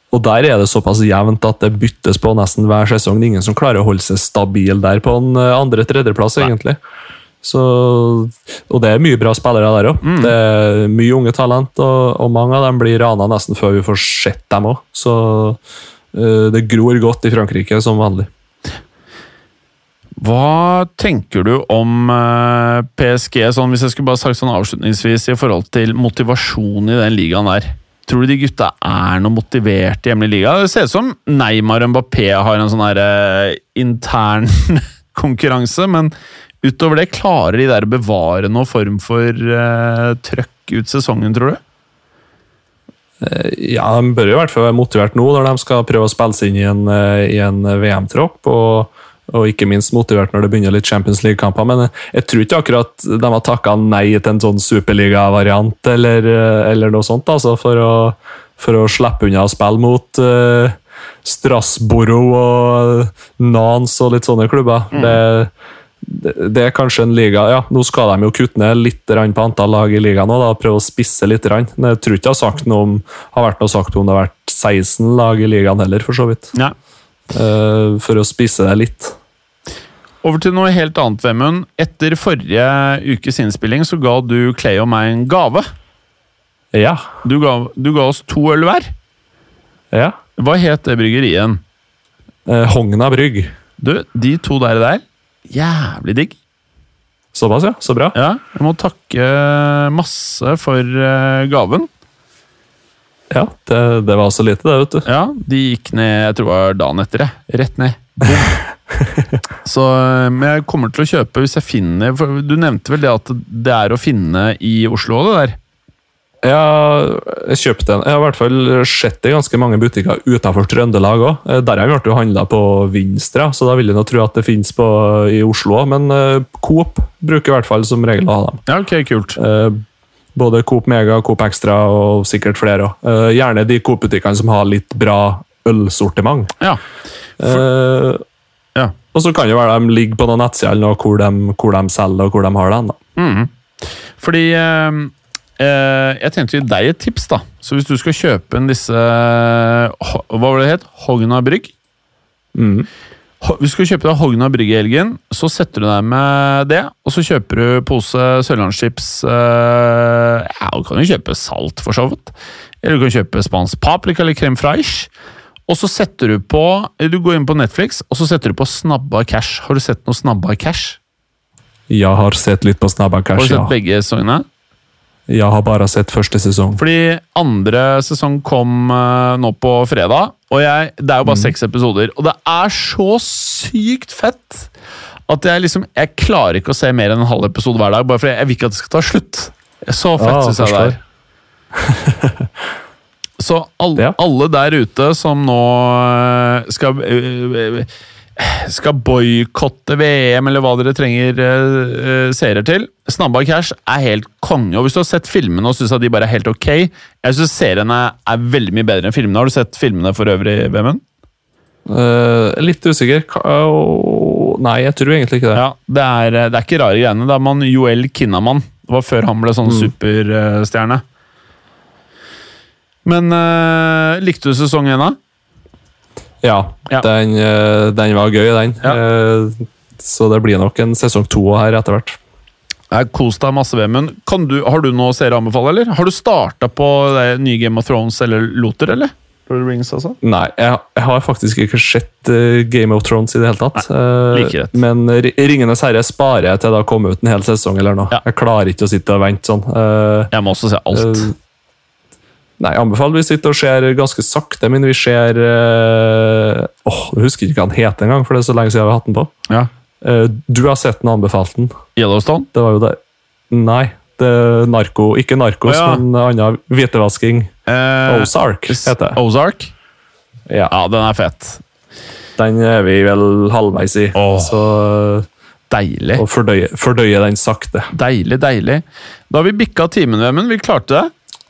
og der er det såpass jevnt at det byttes på nesten hver sesong. Det er ingen som klarer å holde seg stabil der på en eh, andre-tredjeplass, egentlig. Så, og det er mye bra spillere der òg. Det er mye unge talent, og, og mange av dem blir rana nesten før vi får sett dem òg. Så uh, det gror godt i Frankrike, som vanlig. Hva tenker du om eh, PSG, sånn, hvis jeg skulle bare sagt sånn avslutningsvis, i forhold til motivasjon i den ligaen der? Tror du de gutta er noe motivert i hjemlig liga? Det ser ut som Neymar og Mbappé har en sånn eh, intern konkurranse, men utover det, klarer de der å bevare noen form for uh, trøkk ut sesongen, tror du? Ja, De bør i hvert fall være motivert nå når de skal prøve å spille seg inn i en, en VM-tropp. Og, og ikke minst motivert når det begynner litt Champions League-kamper. Men jeg tror ikke akkurat de har takka nei til en sånn superliga-variant eller, eh, eller noe sånt, altså, for å, for å slippe unna å spille mot uh, Strasbourg og Nans og litt sånne klubber. Det, det, det er kanskje en liga ja, Nå skal de jo kutte ned litt på antall lag i ligaen og prøve å spisse litt. Men jeg tror ikke det har, sagt noe om, har vært noe sagt om det har vært 16 lag i ligaen heller, for så vidt. Ja. Eh, for å spise deg litt. Over til noe helt annet, Vemund. Etter forrige ukes innspilling så ga du Clay og meg en gave. Ja. Du ga, du ga oss to øl hver. ja. Hva het det bryggeriet? Eh, Hogna Brygg. Du, de to der, der Jævlig digg. Såpass, ja. Så bra. Ja, jeg må takke masse for eh, gaven. Ja, det, det var så lite, det, vet du. Ja, de gikk ned jeg tror det var dagen etter. jeg. Rett ned. Så, eh, men jeg kommer til å kjøpe hvis jeg finner for Du nevnte vel det at det er å finne i Oslo, det der? Ja, jeg kjøpte en. Jeg har i hvert fall sett det i ganske mange butikker utenfor Trøndelag òg. Der har ble jo handla på Vinstra, så da vil jeg nå tro at det finnes på, i Oslo òg. Men uh, Coop bruker i hvert fall som regel å ha dem. Ja, ok, kult. Eh, både Coop Mega, Coop Extra og sikkert flere òg. gjerne de Coop-butikkene som har litt bra ølsortiment. Ja. Eh, Ja. Og så kan det være de ligger på noen nettsider eller hvor de, hvor de selger og hvor de har den. Mhm. Fordi uh, eh, Jeg tenkte å gi deg et tips, da. Så hvis du skal kjøpe en disse Hva var det het? Hogna Brygg? Mhm. Hvis du skal kjøpe deg Hogna brygge i helgen, så setter du deg med det, og så kjøper du pose sørlandschips eh, Ja, du kan jo kjøpe salt, for så vidt. Eller du kan kjøpe spansk paprika eller crème fraiche. Og så setter du på Du går inn på Netflix, og så setter du på Snabba cash. Har du sett noe Snabba cash? Jeg har sett litt på Snabba cash, ja. Har du sett ja. begge sesongene? Jeg har bare sett første sesong. Fordi andre sesong kom eh, nå på fredag, og jeg, det er jo bare seks episoder. Og det er så sykt fett at jeg liksom Jeg klarer ikke å se mer enn en halv episode hver dag, bare fordi jeg vil ikke at det skal ta slutt. Så fett ja, synes jeg det er. Så alle, Ja. alle der ute som nå eh, skal eh, skal boikotte VM, eller hva dere trenger uh, seere til. Snabba Cash er helt konge. og Hvis du har sett filmene og syns de bare er helt ok Jeg syns seriene er veldig mye bedre enn filmene. Har du sett filmene for øvrig, Vemund? Uh, litt usikker. Åh, nei, jeg tror egentlig ikke det. Ja, det er, det er ikke rare greiene. Det er man Joel Kinnaman. Det var før han ble sånn superstjerne. Men likte du sesong én, da? Ja, Ja. Den, eh, den var gøy, den. Ja. Eh, Så det blir nok en sesong to her etter hvert. Kos deg masse, Vemund. Har du noe å anbefale, eller? Har du starta på det nye Game of Thrones eller Loter, eller? Lord of the Rings, altså? Nei, jeg, jeg har faktisk ikke sett uh, Game of Thrones i det hele tatt. Nei, like uh, men Ri- Ringenes herre sparer jeg til det har kommet ut en hel sesong eller noe. Ja. Jeg klarer ikke å sitte og vente sånn. Uh, Jeg må også se alt. Eh, Nei, jeg anbefaler vi sitter og ser ganske sakte, men vi ser uh, Åh, Jeg husker ikke hva den heter engang, for det er så lenge siden vi har hatt den på. ja. Uh, du har sett den og anbefalt den. Yellowstone? Det var jo det Nei, det er narko. Ikke narkos, oh, ja. men annen hvitevasking. Uh, Ozark heter det. Ozark? Ja, Ja, den er fett. den er vi vel halvveis i. Oh. Så Deilig. å fordøye, fordøye den sakte. Deilig, deilig. Da har vi bikka timen, Vemund. Vi klarte det.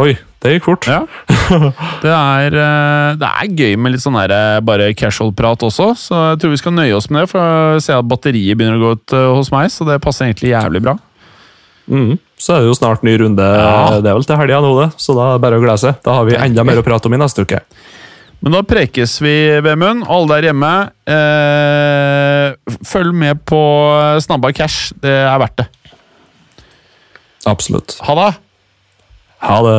Oi, det gikk fort. Ja. Det er, eh, det er gøy med litt sånn der, eh, bare casual-prat også, så jeg tror vi skal nøye oss med det. For jeg ser at batteriet begynner å gå ut eh, hos meg, så det passer egentlig jævlig bra. Mm. Så er det jo snart ny runde. Ja. Det er vel til helga nå, det. Så da er det bare å glede seg. Da har vi enda mer å prate om i neste uke. Men da prekes vi, Vemund. Alle der hjemme, eh, følg med på Snabba Cash. Det er verdt det. Absolutt. Ha det! Ha det.